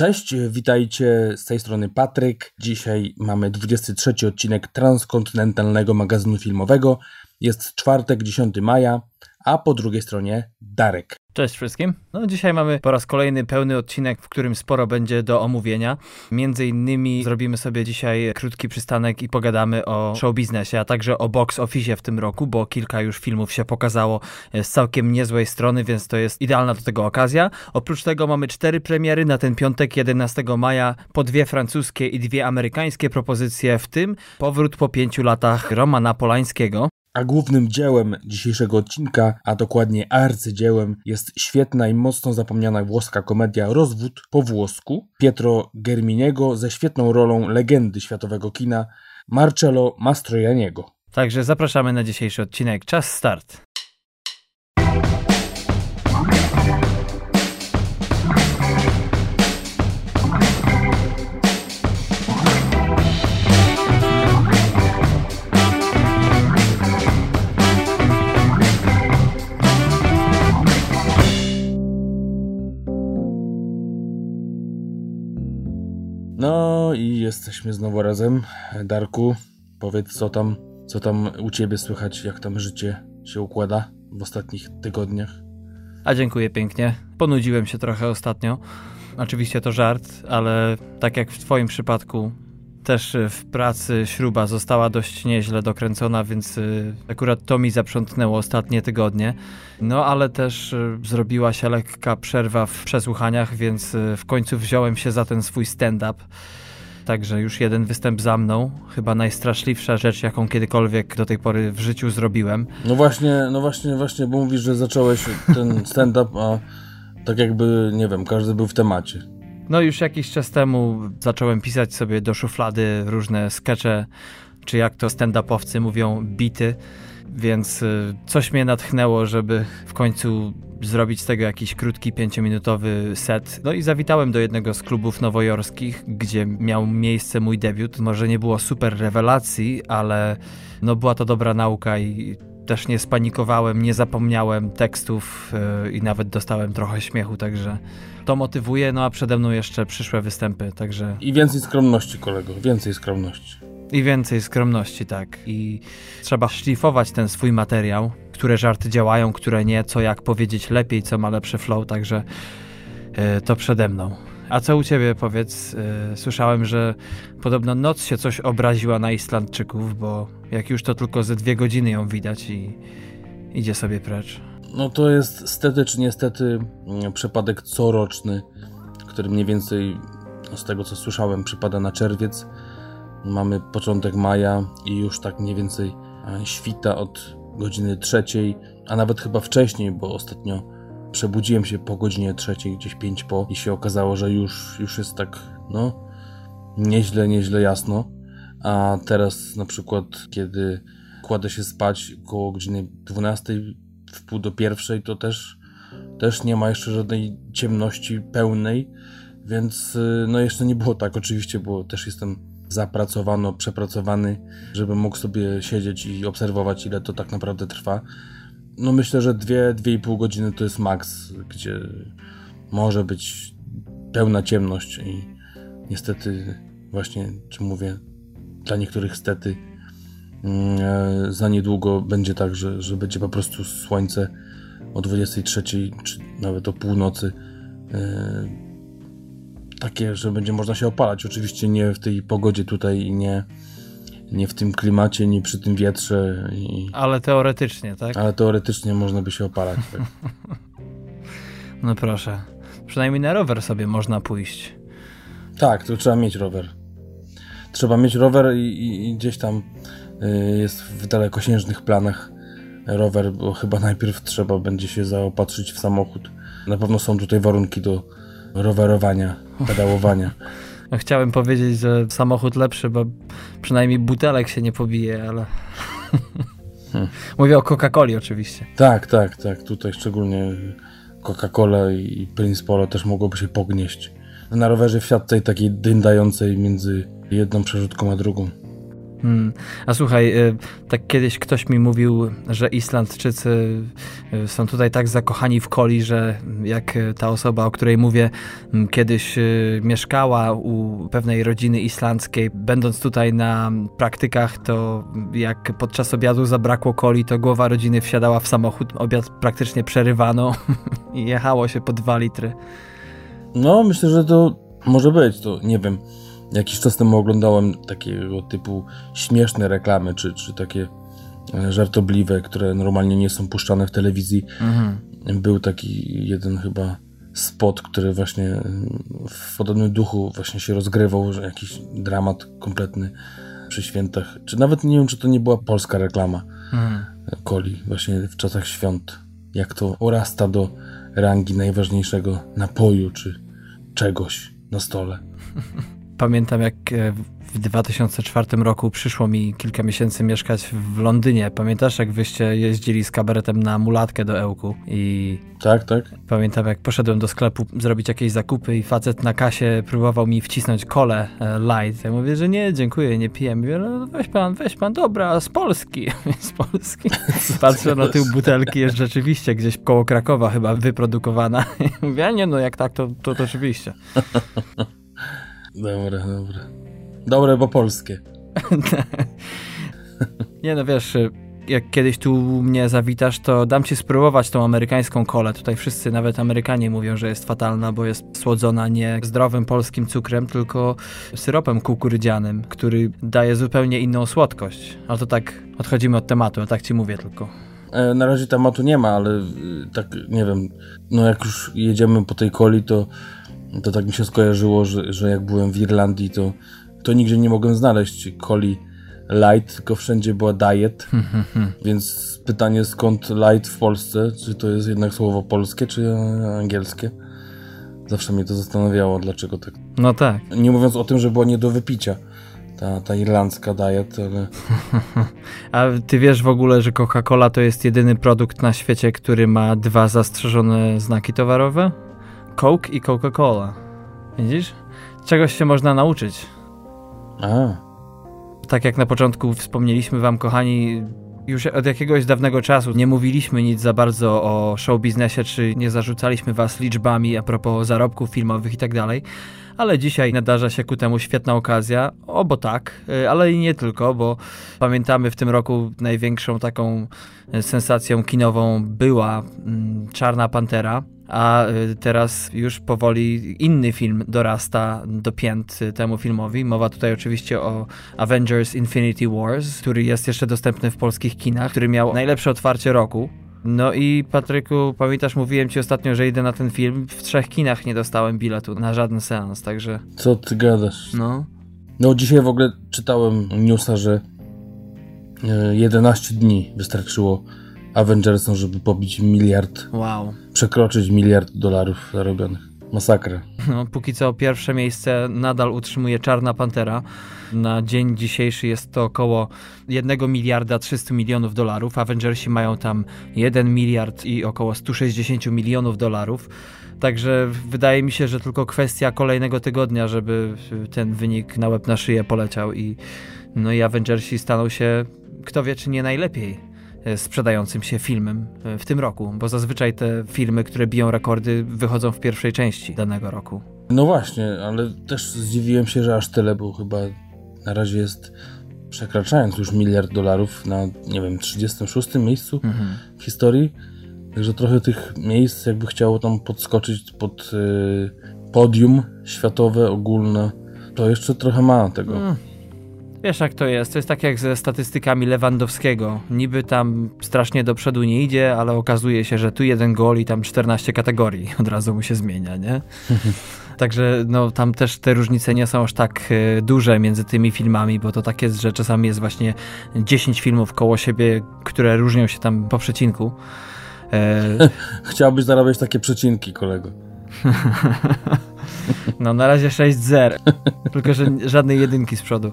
Cześć, witajcie z tej strony Patryk. Dzisiaj mamy 23 odcinek transkontynentalnego magazynu filmowego. Jest czwartek, 10 maja, a po drugiej stronie Darek. Cześć wszystkim. No dzisiaj mamy po raz kolejny pełny odcinek, w którym sporo będzie do omówienia. Między innymi zrobimy sobie dzisiaj krótki przystanek i pogadamy o show biznesie, a także o box office w tym roku, bo kilka już filmów się pokazało z całkiem niezłej strony, więc to jest idealna do tego okazja. Oprócz tego mamy cztery premiery na ten piątek 11 maja, po dwie francuskie i dwie amerykańskie propozycje, w tym powrót po pięciu latach Romana Polańskiego. A głównym dziełem dzisiejszego odcinka, a dokładnie arcydziełem, jest świetna i mocno zapomniana włoska komedia Rozwód po włosku Pietro Germiniego ze świetną rolą legendy światowego kina Marcello Mastroianniego. Także zapraszamy na dzisiejszy odcinek. Czas start. No i jesteśmy znowu razem. Darku, powiedz co tam, co tam u ciebie słychać, jak tam życie się układa w ostatnich tygodniach. A dziękuję pięknie. Ponudziłem się trochę ostatnio. Oczywiście to żart, ale tak jak w twoim przypadku też w pracy śruba została dość nieźle dokręcona, więc y, akurat to mi zaprzątnęło ostatnie tygodnie. No ale też y, zrobiła się lekka przerwa w przesłuchaniach, więc w końcu wziąłem się za ten swój stand-up. Także już jeden występ za mną, chyba najstraszliwsza rzecz, jaką kiedykolwiek do tej pory w życiu zrobiłem. No właśnie, no właśnie, właśnie, bo mówisz, że zacząłeś ten stand-up, a tak jakby, nie wiem, każdy był w temacie. No już jakiś czas temu zacząłem pisać sobie do szuflady różne skecze, czy jak to stand-upowcy mówią, bity, więc y, coś mnie natchnęło, żeby w końcu zrobić z tego jakiś krótki, pięciominutowy set. No i zawitałem do jednego z klubów nowojorskich, gdzie miał miejsce mój debiut. Może nie było super rewelacji, ale no była to dobra nauka i też nie spanikowałem, nie zapomniałem tekstów yy, i nawet dostałem trochę śmiechu, także to motywuje, no a przede mną jeszcze przyszłe występy, także... I więcej skromności, kolego, więcej skromności. I więcej skromności, tak. I trzeba szlifować ten swój materiał, które żarty działają, które nie, co jak powiedzieć lepiej, co ma lepszy flow, także yy, to przede mną. A co u ciebie, powiedz? Yy, słyszałem, że podobno noc się coś obraziła na Islandczyków, bo jak już to tylko ze dwie godziny ją widać i idzie sobie precz. No to jest stety czy niestety mm, przypadek coroczny, który mniej więcej no z tego co słyszałem przypada na czerwiec. Mamy początek maja i już tak mniej więcej e, świta od godziny trzeciej, a nawet chyba wcześniej, bo ostatnio przebudziłem się po godzinie trzeciej, gdzieś pięć po i się okazało, że już, już jest tak, no, nieźle, nieźle jasno. A teraz na przykład, kiedy kładę się spać koło godziny 12, w pół do pierwszej, to też, też nie ma jeszcze żadnej ciemności pełnej, więc no jeszcze nie było tak oczywiście, bo też jestem zapracowano, przepracowany, żeby mógł sobie siedzieć i obserwować, ile to tak naprawdę trwa. No myślę, że dwie, dwie i pół godziny to jest maks, gdzie może być pełna ciemność i niestety właśnie, czy mówię, dla niektórych stety za niedługo będzie tak, że, że będzie po prostu słońce o 23 czy nawet o północy takie, że będzie można się opalać. Oczywiście nie w tej pogodzie tutaj i nie, nie w tym klimacie, nie przy tym wietrze. I... Ale teoretycznie, tak? Ale teoretycznie można by się opalać. Tak? no proszę. Przynajmniej na rower sobie można pójść. Tak, to trzeba mieć rower. Trzeba mieć rower i, i, i gdzieś tam jest w dalekosiężnych planach rower, bo chyba najpierw trzeba będzie się zaopatrzyć w samochód. Na pewno są tutaj warunki do rowerowania, pedałowania. No, chciałem powiedzieć, że samochód lepszy, bo przynajmniej butelek się nie pobije, ale... Hmm. Mówię o Coca-Coli oczywiście. Tak, tak, tak. Tutaj szczególnie Coca-Cola i Prince Polo też mogłoby się pognieść. Na rowerze w tej takiej dyndającej między jedną przerzutką a drugą. Hmm. A słuchaj, y, tak kiedyś ktoś mi mówił, że Islandczycy y, są tutaj tak zakochani w coli, że jak ta osoba, o której mówię, kiedyś y, mieszkała u pewnej rodziny islandzkiej, będąc tutaj na praktykach, to jak podczas obiadu zabrakło coli, to głowa rodziny wsiadała w samochód, obiad praktycznie przerywano i jechało się po dwa litry. No, myślę, że to może być, to nie wiem. Jakiś czas temu oglądałem takiego typu śmieszne reklamy, czy, czy takie e, żartobliwe, które normalnie nie są puszczane w telewizji. Mhm. Był taki jeden chyba spot, który właśnie e, w podobnym duchu właśnie się rozgrywał, że jakiś dramat kompletny przy świętach. Czy nawet nie wiem, czy to nie była polska reklama mhm. coli właśnie w czasach świąt. Jak to urasta do rangi najważniejszego napoju, czy czegoś na stole. Pamiętam, jak e, w 2004 roku przyszło mi kilka miesięcy mieszkać w Londynie. Pamiętasz, jak wyście jeździli z kabaretem na mulatkę do Ełku? I tak, tak. Pamiętam, jak poszedłem do sklepu zrobić jakieś zakupy i facet na kasie próbował mi wcisnąć kole e, light. Ja mówię, że nie, dziękuję, nie piję. Mówię, no weź pan, weź pan, dobra, z Polski. z Polski. Patrzę na tył butelki, jest rzeczywiście gdzieś koło Krakowa chyba wyprodukowana. mówię, nie, no jak tak, to, to, to oczywiście. Dobre, dobre. Dobre, bo polskie. nie no, wiesz, jak kiedyś tu mnie zawitasz, to dam ci spróbować tą amerykańską kolę. Tutaj wszyscy, nawet Amerykanie mówią, że jest fatalna, bo jest słodzona nie zdrowym polskim cukrem, tylko syropem kukurydzianym, który daje zupełnie inną słodkość. Ale to tak odchodzimy od tematu, a tak ci mówię tylko. E, na razie tematu nie ma, ale y, tak nie wiem, no jak już jedziemy po tej coli, to to tak mi się skojarzyło, że, że jak byłem w Irlandii, to, to nigdzie nie mogłem znaleźć coli light, tylko wszędzie była diet. Więc pytanie skąd light w Polsce? Czy to jest jednak słowo polskie, czy angielskie? Zawsze mnie to zastanawiało, dlaczego tak. No tak. Nie mówiąc o tym, że była nie do wypicia. Ta, ta irlandzka diet, ale... A ty wiesz w ogóle, że Coca-Cola to jest jedyny produkt na świecie, który ma dwa zastrzeżone znaki towarowe? Coke i Coca-Cola. Widzisz? Czegoś się można nauczyć. A. Tak jak na początku wspomnieliśmy wam, kochani, już od jakiegoś dawnego czasu nie mówiliśmy nic za bardzo o show biznesie, czy nie zarzucaliśmy was liczbami a propos zarobków filmowych i tak dalej, ale dzisiaj nadarza się ku temu świetna okazja, o bo tak, y, ale i nie tylko, bo pamiętamy w tym roku największą taką sensacją kinową była mm, Czarna Pantera, a y, teraz już powoli inny film dorasta do pięt temu filmowi. Mowa tutaj oczywiście o Avengers Infinity Wars, który jest jeszcze dostępny w polskich kinach, który miał najlepsze otwarcie roku. No i Patryku, pamiętasz, mówiłem ci ostatnio, że idę na ten film. W trzech kinach nie dostałem biletu na żaden seans, także... Co ty gadasz? No. No dzisiaj w ogóle czytałem newsa, że 11 e, dni wystarczyło Avengersom, żeby pobić miliard. Wow. Przekroczyć miliard dolarów zarobionych. Masakra. No, póki co pierwsze miejsce nadal utrzymuje Czarna Pantera. Na dzień dzisiejszy jest to około 1 miliarda 300 milionów dolarów. Avengersi mają tam 1 miliard i około 160 milionów dolarów. Także wydaje mi się, że tylko kwestia kolejnego tygodnia, żeby ten wynik na łeb na szyję poleciał i no i Avengersi staną się, kto wie, czy nie najlepiej E, sprzedającym się filmem e, w tym roku, bo zazwyczaj te filmy, które biją rekordy, wychodzą w pierwszej części danego roku. No właśnie, ale też zdziwiłem się, że aż tyle, bo chyba na razie jest przekraczając już miliard dolarów na, nie wiem, 36 miejscu mhm. w historii. Także trochę tych miejsc jakby chciało tam podskoczyć pod y, podium światowe, ogólne. To jeszcze trochę ma tego. Mm. Wiesz jak to jest, to jest tak jak ze statystykami Lewandowskiego. Niby tam strasznie do przodu nie idzie, ale okazuje się, że tu jeden gol i tam 14 kategorii od razu mu się zmienia, nie? Także no, tam też te różnice nie są aż tak e, duże między tymi filmami, bo to tak jest, że czasami jest właśnie 10 filmów koło siebie, które różnią się tam po przecinku. E... Chciałbyś zarabiać takie przecinki, kolego. No na razie 6-0, tylko że żadnej jedynki z przodu.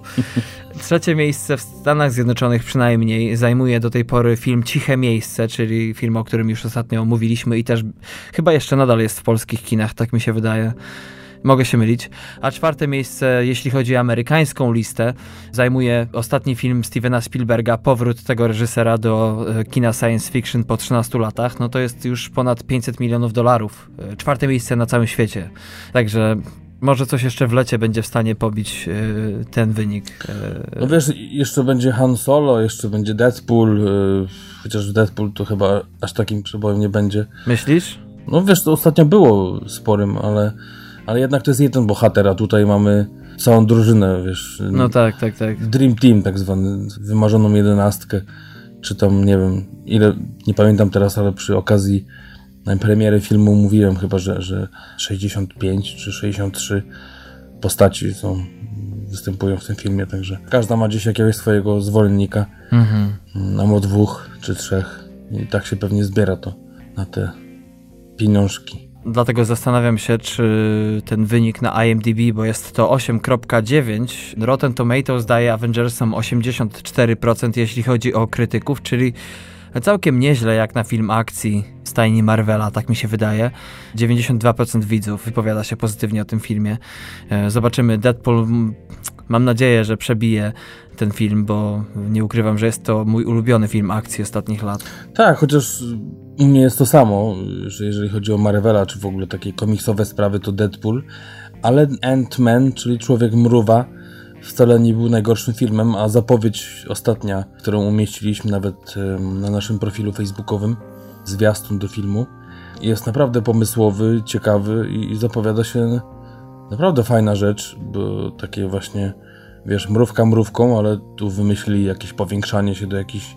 Trzecie miejsce w Stanach Zjednoczonych przynajmniej zajmuje do tej pory film Ciche Miejsce, czyli film, o którym już ostatnio mówiliśmy i też chyba jeszcze nadal jest w polskich kinach, tak mi się wydaje. Mogę się mylić. A czwarte miejsce, jeśli chodzi o amerykańską listę, zajmuje ostatni film Stevena Spielberga, powrót tego reżysera do e, kina science fiction po 13 latach. No to jest już ponad 500 milionów dolarów. E, czwarte miejsce na całym świecie. Także może coś jeszcze w lecie będzie w stanie pobić yy, ten wynik. Yy. No wiesz, jeszcze będzie Han Solo, jeszcze będzie Deadpool, yy, chociaż Deadpool to chyba aż takim przebojem nie będzie. Myślisz? No wiesz, to ostatnio było sporym, ale, ale jednak to jest jeden bohater, a tutaj mamy całą drużynę, wiesz. No tak, tak, tak. Dream Team tak zwany, wymarzoną jedenastkę, czy tam, nie wiem, ile, nie pamiętam teraz, ale przy okazji premiery filmu mówiłem chyba, że, że 65 czy 63 postaci są, występują w tym filmie, także każda ma gdzieś jakiegoś swojego zwolennika, mhm. o dwóch czy trzech i tak się pewnie zbiera to na te pieniążki. Dlatego zastanawiam się, czy ten wynik na IMDb, bo jest to 8.9, Rotten Tomatoes daje Avengersom 84%, jeśli chodzi o krytyków, czyli całkiem nieźle jak na film akcji stajni Marvela, tak mi się wydaje. 92% widzów wypowiada się pozytywnie o tym filmie. E, zobaczymy, Deadpool mam nadzieję, że przebije ten film, bo nie ukrywam, że jest to mój ulubiony film akcji ostatnich lat. Tak, chociaż u mnie jest to samo, że jeżeli chodzi o Marvela, czy w ogóle takie komiksowe sprawy, to Deadpool, ale Ant-Man, czyli Człowiek Mruwa, wcale nie był najgorszym filmem, a zapowiedź ostatnia, którą umieściliśmy nawet na naszym profilu facebookowym, zwiastun do filmu, jest naprawdę pomysłowy, ciekawy i zapowiada się naprawdę fajna rzecz, bo takie właśnie, wiesz, mrówka mrówką, ale tu wymyślili jakieś powiększanie się do jakichś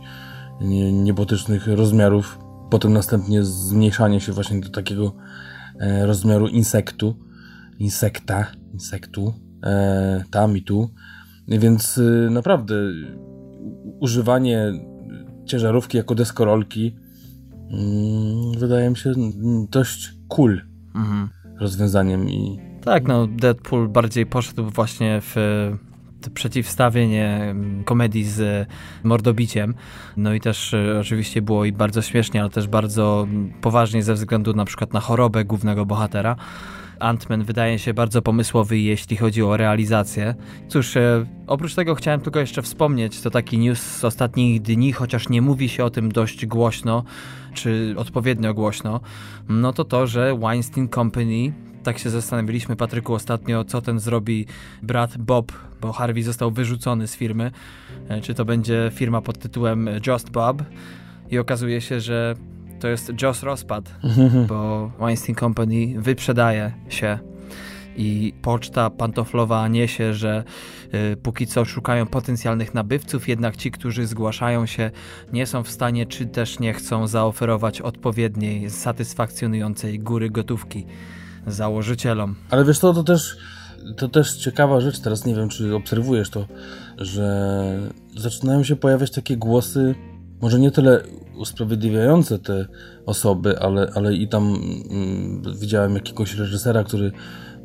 niebotycznych rozmiarów, potem następnie zmniejszanie się właśnie do takiego e, rozmiaru insektu, insekta, insektu, e, tam i tu. Więc y, naprawdę używanie ciężarówki jako deskorolki mm, wydaje mi się dość cool mhm. rozwiązaniem i tak, no Deadpool bardziej poszedł właśnie w przeciwstawienie mm, komedii z mordobiciem. No i też y, oczywiście było i bardzo śmiesznie, ale też bardzo poważnie ze względu na przykład na chorobę głównego bohatera. Ant-Man wydaje się bardzo pomysłowy, jeśli chodzi o realizację. Cóż, e, oprócz tego chciałem tylko jeszcze wspomnieć, to taki news z ostatnich dni, chociaż nie mówi się o tym dość głośno, czy odpowiednio głośno, no to to, że Weinstein Company tak się zastanawialiśmy, Patryku, ostatnio, co ten zrobi brat Bob, bo Harvey został wyrzucony z firmy. E, czy to będzie firma pod tytułem Just Bob? I okazuje się, że to jest Joss rozpad, bo Weinstein Company wyprzedaje się i poczta pantoflowa niesie, że y, póki co szukają potencjalnych nabywców, jednak ci, którzy zgłaszają się, nie są w stanie, czy też nie chcą zaoferować odpowiedniej, satysfakcjonującej góry gotówki założycielom. Ale wiesz co, to też, to też ciekawa rzecz, teraz nie wiem, czy obserwujesz to, że zaczynają się pojawiać takie głosy, może nie tyle usprawiedliwiające te osoby, ale, ale i tam mm, widziałem jakiegoś reżysera, który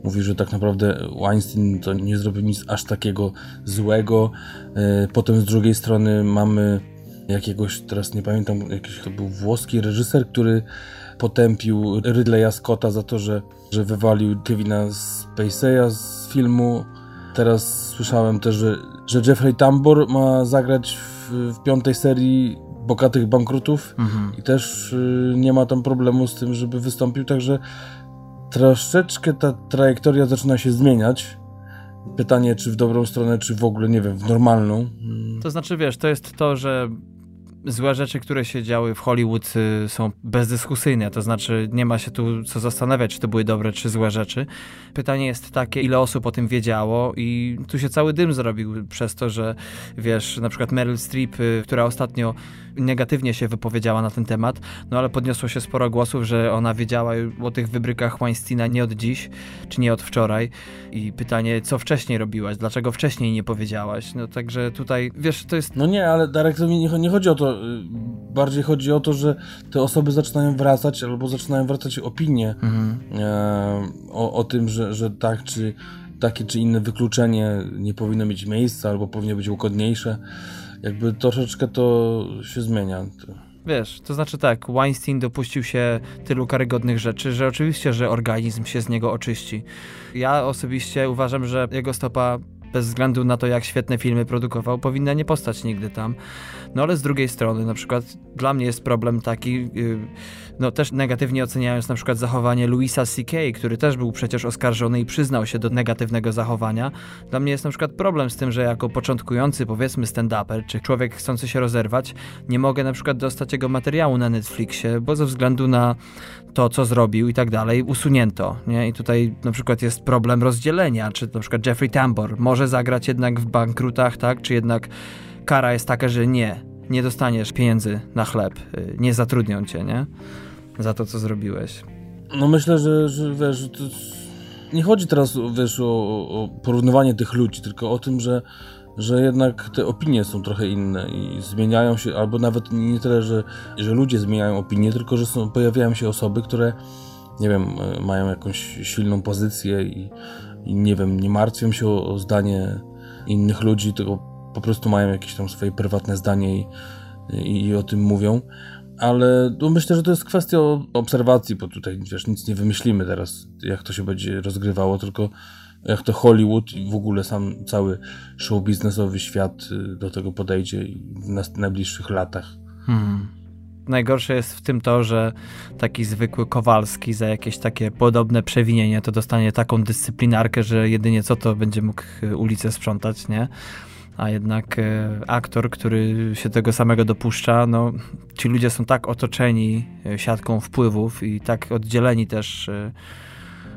mówi, że tak naprawdę Weinstein to nie zrobił nic aż takiego złego. E, potem z drugiej strony mamy jakiegoś, teraz nie pamiętam, jakiś to był włoski reżyser, który potępił Ridleya Scotta za to, że, że wywalił Kevina Spacey'a z filmu. Teraz słyszałem też, że, że Jeffrey Tambor ma zagrać w, w piątej serii bogatych bankrutów mhm. i też y, nie ma tam problemu z tym, żeby wystąpił, także troszeczkę ta trajektoria zaczyna się zmieniać. Pytanie, czy w dobrą stronę, czy w ogóle, nie wiem, w normalną. To znaczy, wiesz, to jest to, że złe rzeczy, które się działy w Hollywood y, są bezdyskusyjne, to znaczy nie ma się tu co zastanawiać, czy to były dobre, czy złe rzeczy. Pytanie jest takie, ile osób o tym wiedziało i tu się cały dym zrobił przez to, że wiesz, na przykład Meryl Streep, y, która ostatnio negatywnie się wypowiedziała na ten temat, no ale podniosło się sporo głosów, że ona wiedziała o tych wybrykach Weinsteina nie od dziś, czy nie od wczoraj. I pytanie, co wcześniej robiłaś, dlaczego wcześniej nie powiedziałaś, no także tutaj, wiesz, to jest... No nie, ale Darek, nie, nie chodzi o to, bardziej chodzi o to, że te osoby zaczynają wracać, albo zaczynają wracać opinie mhm. e, o, o tym, że, że tak, czy takie czy inne wykluczenie nie powinno mieć miejsca, albo powinno być łagodniejsze jakby troszeczkę to się zmienia. Wiesz, to znaczy tak, Weinstein dopuścił się tylu karygodnych rzeczy, że oczywiście, że organizm się z niego oczyści. Ja osobiście uważam, że jego stopa bez względu na to, jak świetne filmy produkował, powinna nie postać nigdy tam. No ale z drugiej strony, na przykład dla mnie jest problem taki, yy, no też negatywnie oceniając na przykład zachowanie Louisa C.K., który też był przecież oskarżony i przyznał się do negatywnego zachowania. Dla mnie jest na przykład problem z tym, że jako początkujący, powiedzmy stand-uper, czy człowiek chcący się rozerwać, nie mogę na przykład dostać jego materiału na Netflixie, bo ze względu na to, co zrobił i tak dalej, usunięto. Nie? I tutaj na przykład jest problem rozdzielenia, czy na przykład Jeffrey Tambor może zagrać jednak w bankrutach, tak? Czy jednak kara jest taka, że nie, nie dostaniesz pieniędzy na chleb, y, nie zatrudnią cię, nie? Za to, co zrobiłeś. No myślę, że, że wiesz, to nie chodzi teraz, wiesz, o, o porównywanie tych ludzi, tylko o tym, że że jednak te opinie są trochę inne i zmieniają się, albo nawet nie tyle, że, że ludzie zmieniają opinie, tylko że są, pojawiają się osoby, które, nie wiem, e, mają jakąś silną pozycję i, i nie wiem, nie martwią się o, o, zdanie innych ludzi, tylko po prostu mają jakieś tam swoje prywatne zdanie i, i, i o tym mówią. Ale no myślę, że to jest kwestia obserwacji, bo tutaj wiesz, nic nie wymyślimy teraz, jak to się będzie rozgrywało, tylko jak to Hollywood i w ogóle sam cały show biznesowy świat y, do tego podejdzie w najbliższych latach. Hmm. Najgorsze jest w tym to, że taki zwykły Kowalski za jakieś takie podobne przewinienie to dostanie taką dyscyplinarkę, że jedynie co to będzie mógł y, ulicę sprzątać, nie? A jednak y, aktor, który się tego samego dopuszcza, no ci ludzie są tak otoczeni siatką wpływów i tak oddzieleni też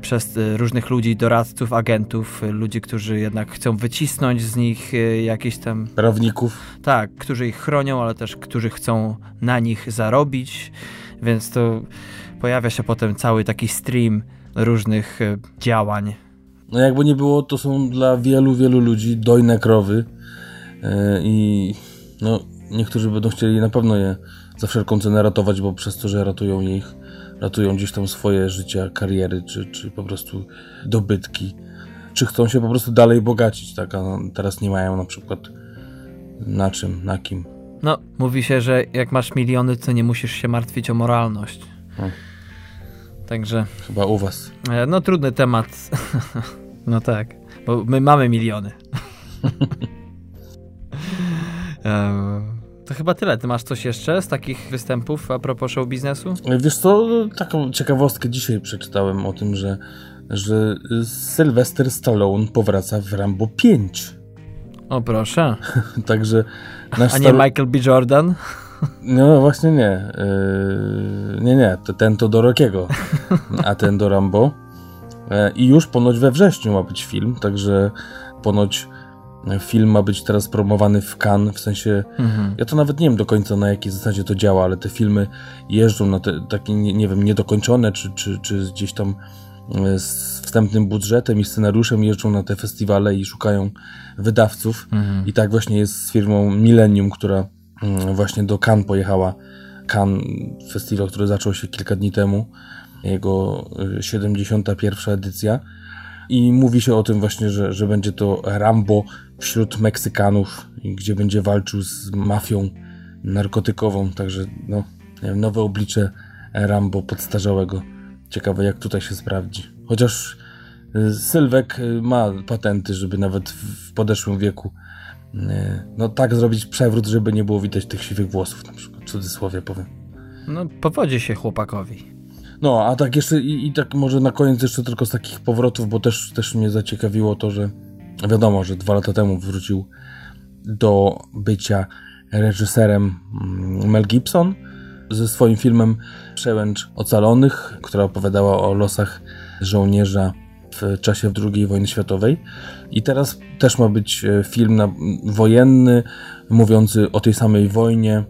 przez y, różnych ludzi, doradców, agentów, y, ludzi, którzy jednak chcą wycisnąć z nich y, jakieś tam... Prawników. Tak, którzy ich chronią, ale też którzy chcą na nich zarobić, więc to pojawia się potem cały taki stream różnych działań. No jakby nie było, to są dla wielu, wielu ludzi dojne krowy i no niektórzy będą chcieli na pewno je za wszelką cenę ratować, bo przez to, że ratują ich ratują gdzieś tam swoje życia, kariery, czy, czy po prostu dobytki, czy chcą się po prostu dalej bogacić, tak, a teraz nie mają na przykład na czym, na kim. No, mówi się, że jak masz miliony, to nie musisz się martwić o moralność. Hmm. Także. Chyba u was. E, no, trudny temat. no tak, bo my mamy miliony. um. To chyba tyle. Ty masz coś jeszcze z takich występów a propos show biznesu? Wiesz co, taką ciekawostkę dzisiaj przeczytałem o tym, że, że Sylvester Stallone powraca w Rambo 5. O proszę. Także nasz A nie Michael B. Jordan? No właśnie nie. Yy, nie, nie. Ten to do Rockiego, a ten do Rambo. Yy, I już ponoć we wrześniu ma być film, także ponoć film ma być teraz promowany w Cannes, w sensie, mhm. ja to nawet nie wiem do końca na jakiej zasadzie to działa, ale te filmy jeżdżą na te takie, nie, nie wiem, niedokończone, czy, czy, czy gdzieś tam e, z wstępnym budżetem i scenariuszem jeżdżą na te festiwale i szukają wydawców. Mhm. I tak właśnie jest z firmą Millennium, która mm, właśnie do Cannes pojechała. Cannes, festiwal, który zaczął się kilka dni temu, jego 71. E, edycja. I mówi się o tym właśnie, że, że będzie to Rambo wśród Meksykanów, gdzie będzie walczył z mafią narkotykową. Także no, wiem, nowe oblicze Rambo podstarzałego. Ciekawe, jak tutaj się sprawdzi. Chociaż y, Sylwek y, ma patenty, żeby nawet w podeszłym wieku y, no tak zrobić przewrót, żeby nie było widać tych siwych włosów, na przykład, w cudzysłowie powiem. No, powodzi się chłopakowi. No, a tak jeszcze i, i, tak może na koniec jeszcze tylko z takich powrotów, bo też, też mnie zaciekawiło to, że wiadomo, że dwa lata temu wrócił do bycia reżyserem mm, Mel Gibson ze swoim filmem Przełęcz Ocalonych, która opowiadała o losach żołnierza w czasie II wojny światowej. I teraz też ma być e, film na, wojenny, mówiący o tej samej wojnie,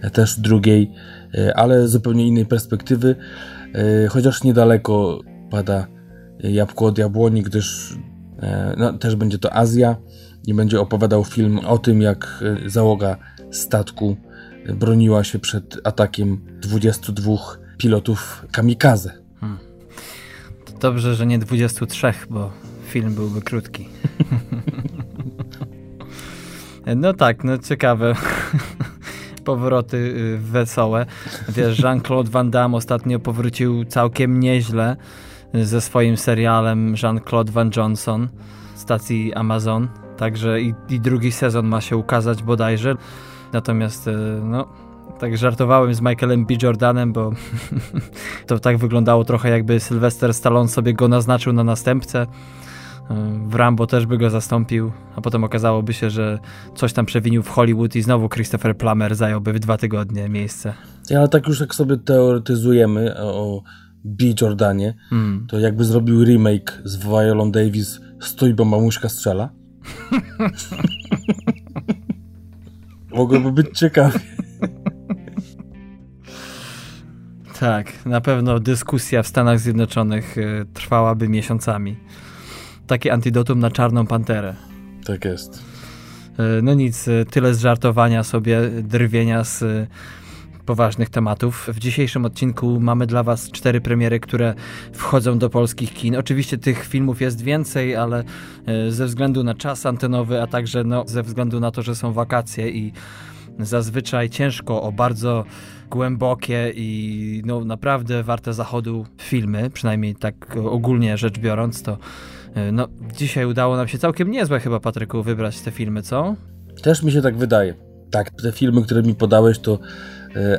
e, też drugiej, e, ale zupełnie innej perspektywy. Chociaż niedaleko pada jabłko od jabłoni, gdyż no, też będzie to Azja i będzie opowiadał film o tym, jak e, załoga statku broniła się przed atakiem 22 pilotów kamikaze. Hmm. To dobrze, że nie 23, bo film byłby krótki. no tak, no ciekawe. powroty y, wesołe. Wiesz, Jean-Claude Van Damme ostatnio powrócił całkiem nieźle ze swoim serialem Jean-Claude Van Johnson stacji Amazon. Także i, i drugi sezon ma się ukazać bodajże. Natomiast, y, no, tak żartowałem z Michaelem B. Jordanem, bo to tak wyglądało trochę jakby Sylvester Stallone sobie go naznaczył na następcę. W Rambo też by go zastąpił, a potem okazałoby się, że coś tam przewinił w Hollywood i znowu Christopher Plummer zająłby w dwa tygodnie miejsce. Ja, tak już jak sobie teoretyzujemy o B. Jordanie, mm. to jakby zrobił remake z Violą Davis Stój, bo mamuśka strzela. Mogłoby być ciekawie. Tak, na pewno dyskusja w Stanach Zjednoczonych y, trwałaby miesiącami. Takie antidotum na czarną panterę. Tak jest. Y, no nic, y, tyle z żartowania sobie, drwienia z poważnych tematów. W dzisiejszym odcinku mamy dla Was cztery premiery, które wchodzą do polskich kin. Oczywiście tych filmów jest więcej, ale ze względu na czas antenowy, a także no, ze względu na to, że są wakacje i zazwyczaj ciężko o bardzo głębokie i no, naprawdę warte zachodu filmy, przynajmniej tak ogólnie rzecz biorąc, to e, no, dzisiaj udało nam się całkiem niezłe chyba, Patryku, wybrać te filmy, co? Też mi się tak wydaje. Tak, te filmy, które mi podałeś, to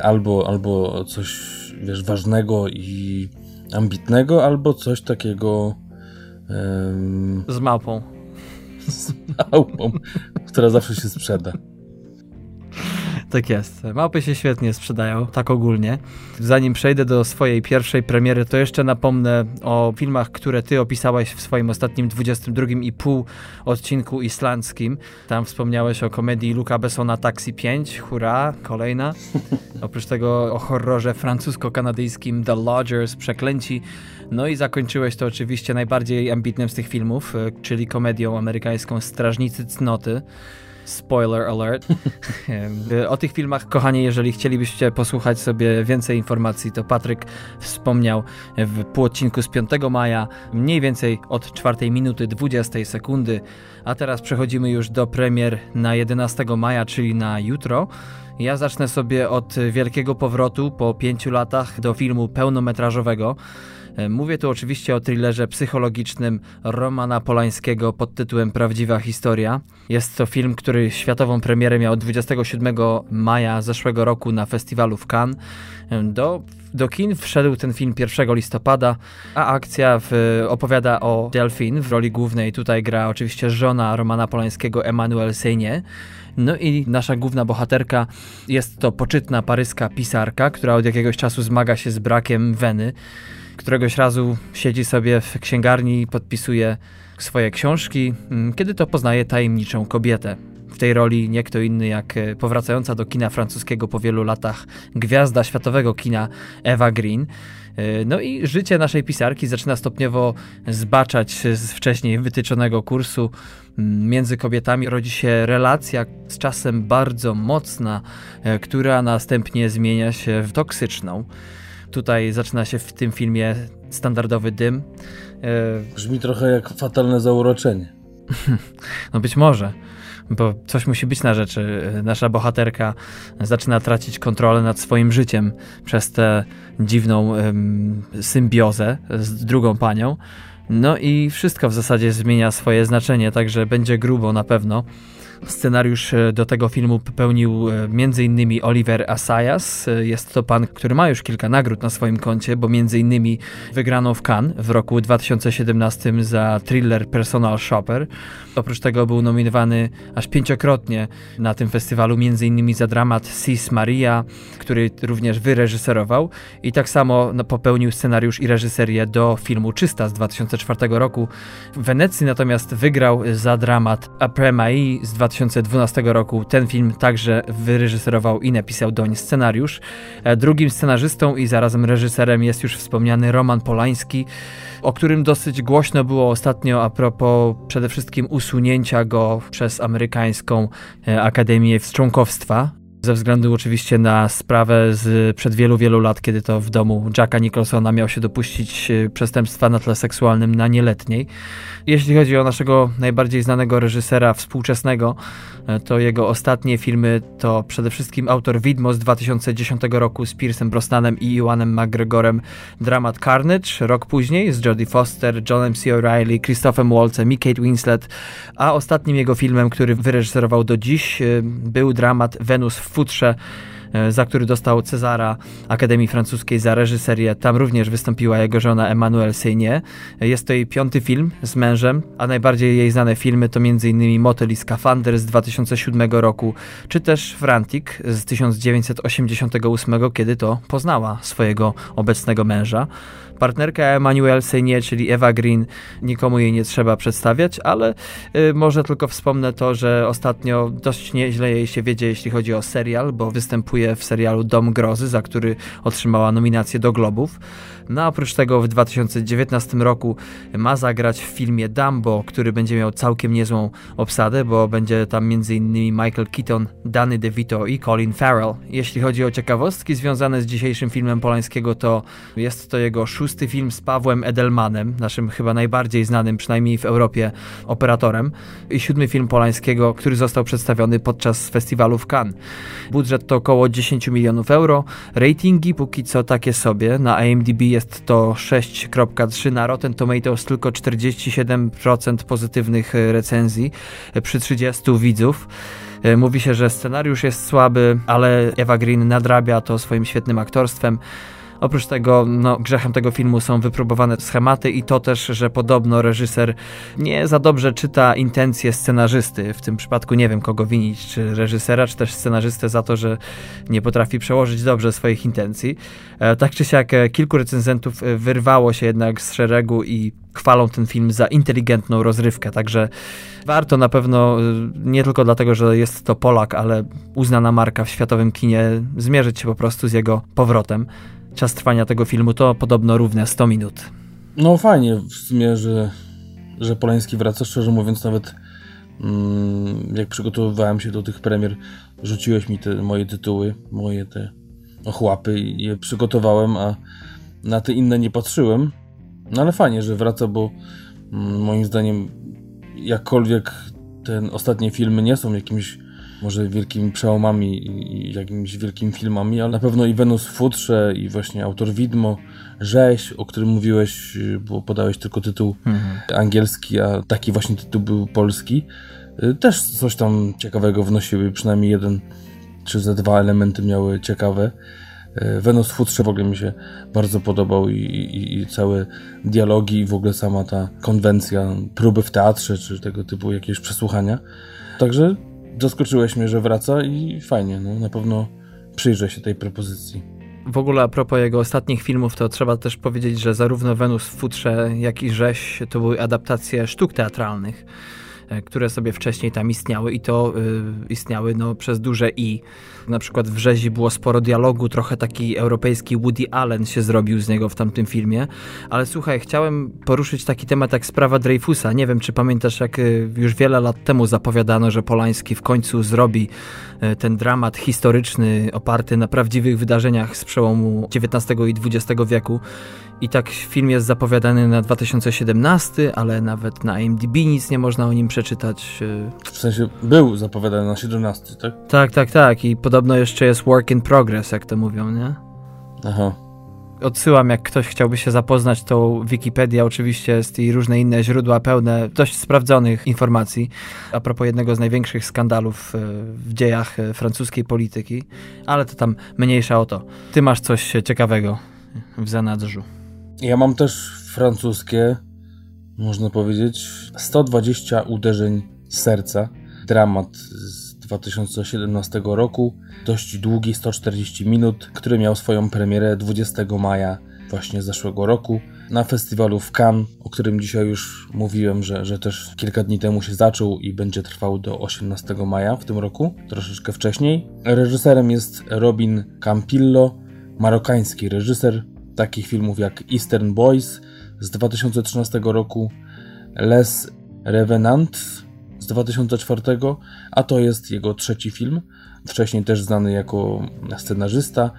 albo, albo coś, wiesz, ważnego i ambitnego, albo coś takiego... Y, z małpą. Z małpą, która zawsze się sprzeda. Tak jest. Małpy się świetnie sprzedają, tak ogólnie. Zanim przejdę do swojej pierwszej premiery, to jeszcze napomnę o filmach, które ty opisałeś w swoim ostatnim 22 i pół odcinku islandzkim. Tam wspomniałeś o komedii Luca Bessona Taxi 5, hurra, kolejna. Oprócz tego o horrorze francusko-kanadyjskim The Lodgers, Przeklęci. No i zakończyłeś to oczywiście najbardziej ambitnym z tych filmów, e, czyli komedią amerykańską Strażnicy Cnoty. Spoiler alert. o tych filmach, kochani, jeżeli chcielibyście posłuchać sobie więcej informacji, to Patryk wspomniał w półodcinku z 5 maja, mniej więcej od 4 minuty 20 sekundy. A teraz przechodzimy już do premier na 11 maja, czyli na jutro. Ja zacznę sobie od wielkiego powrotu po pięciu latach do filmu pełnometrażowego. E, mówię tu oczywiście o thrillerze psychologicznym Romana Polańskiego pod tytułem Prawdziwa historia. Jest to film, który światową premierę miał 27 maja zeszłego roku na festiwalu w Cannes. E, do do kin wszedł ten film 1 listopada, a akcja w, opowiada o Delphine w roli głównej. Tutaj gra oczywiście żona Romana Polańskiego, Emmanuel Sejnie. No i nasza główna bohaterka jest to poczytna paryska pisarka, która od jakiegoś czasu zmaga się z brakiem weny któregoś razu siedzi sobie w księgarni i podpisuje swoje książki, mm, kiedy to poznaje tajemniczą kobietę. W tej roli nie kto inny jak e, powracająca do kina francuskiego po wielu latach gwiazda światowego kina Eva Green. E, no i życie naszej pisarki zaczyna stopniowo zbaczać z wcześniej wytyczonego kursu. Mm, między kobietami rodzi się relacja z czasem bardzo mocna, e, która następnie zmienia się w toksyczną. Tutaj zaczyna się w tym filmie standardowy dym. E, Brzmi trochę jak fatalne zauroczenie. no być może, bo coś musi być na rzeczy. Nasza bohaterka zaczyna tracić kontrolę nad swoim życiem przez tę dziwną um, symbiozę z drugą panią. No i wszystko w zasadzie zmienia swoje znaczenie, także będzie grubo na pewno. Scenariusz e, do tego filmu popełnił e, m.in. Oliver Assayas. E, jest to pan, który ma już kilka nagród na swoim koncie, bo m.in. wygrano w Cannes w roku 2017 za thriller Personal Shopper. Oprócz tego był nominowany aż pięciokrotnie na tym festiwalu, m.in. za dramat Sis Maria, który również wyreżyserował i tak samo no, popełnił scenariusz i reżyserię do filmu Czysta z 2004 roku. W Wenecji natomiast wygrał za dramat Après Mai z 2004 2012 roku ten film także wyreżyserował i napisał doń scenariusz. E, drugim scenarzystą i zarazem reżyserem jest już wspomniany Roman Polański, o którym dosyć głośno było ostatnio a propos przede wszystkim usunięcia go przez amerykańską e, Akademię Wstrząkowstwa ze względu oczywiście na sprawę z przed wielu, wielu lat, kiedy to w domu Jacka Nicholsona miał się dopuścić e, przestępstwa na tle seksualnym na nieletniej. Jeśli chodzi o naszego najbardziej znanego reżysera współczesnego, e, to jego ostatnie filmy to przede wszystkim autor Widmo z 2010 roku z Piersem Brosnanem i Iwanem McGregorem dramat Carnage, rok później z Jodie Foster, Johnem C. O'Reilly, Christophem Waltzem i Kate Winslet, a ostatnim jego filmem, który wyreżyserował do dziś, e, był dramat Wenus w futrze, e, za który dostał Cezara Akademii Francuskiej za reżyserię. Tam również wystąpiła jego żona Emmanuelle Seigné. Jest to jej piąty film z mężem, a najbardziej jej znane filmy to m.in. Motel i Skafander z 2007 roku, czy też Frantic z 1988, kiedy to poznała swojego obecnego męża. Partnerka Emmanuel Seynie, czyli Eva Green, nikomu jej nie trzeba przedstawiać, ale y, może tylko wspomnę to, że ostatnio dość nieźle jej się wiedzie, jeśli chodzi o serial, bo występuje w serialu Dom Grozy, za który otrzymała nominację do Globów. No a oprócz tego w 2019 roku ma zagrać w filmie Dumbo, który będzie miał całkiem niezłą obsadę, bo będzie tam m.in. Michael Keaton, Danny DeVito i Colin Farrell. Jeśli chodzi o ciekawostki związane z dzisiejszym filmem Polańskiego, to jest to jego szósty film z Pawłem Edelmanem, naszym chyba najbardziej znanym, przynajmniej w Europie, operatorem, i siódmy film Polańskiego, który został przedstawiony podczas festiwalu w Cannes. Budżet to około 10 milionów euro, ratingi póki co takie sobie, na IMDb jest jest to 6.3 na Rotten Tomatoes, tylko 47% pozytywnych e, recenzji e, przy 30 widzów. E, mówi się, że scenariusz jest słaby, ale Eva Green nadrabia to swoim świetnym aktorstwem. Oprócz tego, no, grzechem tego filmu są wypróbowane schematy i to też, że podobno reżyser nie za dobrze czyta intencje scenarzysty. W tym przypadku nie wiem kogo winić, czy reżysera, czy też scenarzystę za to, że nie potrafi przełożyć dobrze swoich intencji. E, tak czy siak e, kilku recenzentów e, wyrwało się jednak z szeregu i chwalą ten film za inteligentną rozrywkę, także warto na pewno, nie tylko dlatego, że jest to Polak, ale uznana marka w światowym kinie, zmierzyć się po prostu z jego powrotem. Czas trwania tego filmu to podobno równe 100 minut. No fajnie w sumie, że, że Polański wraca. Szczerze mówiąc, nawet mm, jak przygotowywałem się do tych premier, rzuciłeś mi te moje tytuły, moje te ochłapy i je przygotowałem, a na te inne nie patrzyłem. No ale fajnie, że wraca, bo mm, moim zdaniem jakkolwiek te ostatnie filmy nie są jakimś może wielkimi przełomami i jakimiś wielkimi filmami, ale na pewno i Wenus w futrze i właśnie autor Widmo, Rzeź, o którym mówiłeś, bo podałeś tylko tytuł mhm. angielski, a taki właśnie tytuł był polski, y, też coś tam ciekawego wnosiły, przynajmniej jeden czy ze dwa elementy miały ciekawe. Y, Wenus w futrze w ogóle mi się bardzo podobał i, i, i całe dialogi i w ogóle sama ta konwencja, próby w teatrze czy tego typu jakieś przesłuchania. Także zaskoczyłeś mnie, że wraca i fajnie, no na pewno przyjrzę się tej propozycji. W ogóle a propos jego ostatnich filmów, to trzeba też powiedzieć, że zarówno Wenus w futrze, jak i Rzeź to były adaptacje sztuk teatralnych. E, które sobie wcześniej tam istniały i to y, istniały no, przez duże i. Na przykład w Rzezi było sporo dialogu, trochę taki europejski Woody Allen się zrobił z niego w tamtym filmie. Ale słuchaj, chciałem poruszyć taki temat jak sprawa Dreyfusa. Nie wiem, czy pamiętasz, jak y, już wiele lat temu zapowiadano, że Polański w końcu zrobi y, ten dramat historyczny oparty na prawdziwych wydarzeniach z przełomu XIX i XX wieku. I tak film jest zapowiadany na 2017, ale nawet na IMDb nic nie można o nim przeczytać. W sensie był zapowiadany na 17, tak? Tak, tak, tak. I podobno jeszcze jest work in progress, jak to mówią, nie? Aha. Odsyłam, jak ktoś chciałby się zapoznać, to Wikipedia oczywiście jest i różne inne źródła pełne dość sprawdzonych informacji a propos jednego z największych skandalów e, w dziejach e, francuskiej polityki, ale to tam mniejsza o to. Ty masz coś ciekawego w zanadrzu. Ja mam też francuskie, można powiedzieć, 120 uderzeń serca. Dramat 2017 roku, dość długi, 140 minut, który miał swoją premierę 20 maja właśnie zeszłego roku na festiwalu w Cannes, o którym dzisiaj już mówiłem, że, że też kilka dni temu się zaczął i będzie trwał do 18 maja w tym roku, troszeczkę wcześniej. Reżyserem jest Robin Campillo, marokański reżyser, takich filmów jak Eastern Boys z 2013 roku, Les Revenants 2004, a to jest jego trzeci film. Wcześniej też znany jako scenarzysta,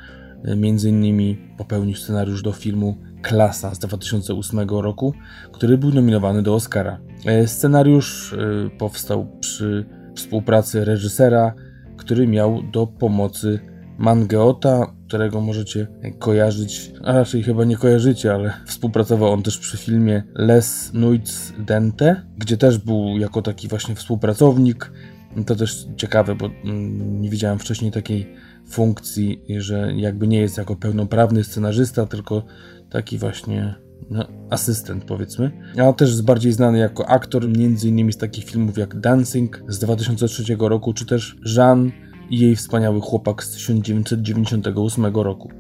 między innymi popełnił scenariusz do filmu Klasa z 2008 roku, który był nominowany do Oscara. E, scenariusz e, powstał przy współpracy reżysera, który miał do pomocy Mangeota, którego możecie kojarzyć, a raczej chyba nie kojarzycie, ale współpracował on też przy filmie Les Nuits Dente, gdzie też był jako taki właśnie współpracownik. To też ciekawe, bo mm, nie widziałem wcześniej takiej funkcji, że jakby nie jest jako pełnoprawny scenarzysta, tylko taki właśnie no, asystent powiedzmy. A też bardziej znany jako aktor, między innymi z takich filmów jak Dancing z 2003 roku, czy też Jean i jej wspaniały chłopak z 1998 roku.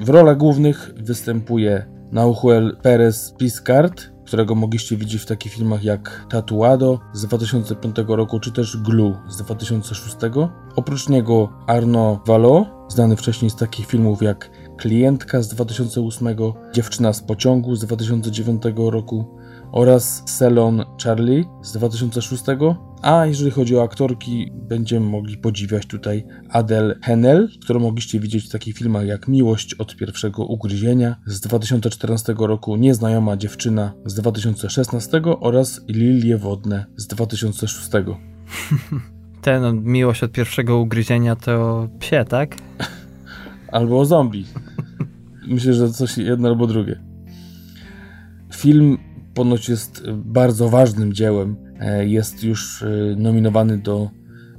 W rolach głównych występuje Nauchuel Perez Piscard, którego mogliście widzieć w takich filmach jak Tatuado z 2005 roku, czy też Glue z 2006. Oprócz niego Arno Valo, znany wcześniej z takich filmów jak Klientka z 2008, Dziewczyna z pociągu z 2009 roku oraz Selon Charlie z 2006. A jeżeli chodzi o aktorki, będziemy mogli podziwiać tutaj Adele Hennel, którą mogliście widzieć w takich filmach jak Miłość od pierwszego ugryzienia z 2014 roku, Nieznajoma dziewczyna z 2016 oraz Lilie wodne z 2006. Ten Miłość od pierwszego ugryzienia to psie, tak? albo o zombie. Myślę, że coś jedno albo drugie. Film ponoć jest bardzo ważnym dziełem. E, jest już e, nominowany do,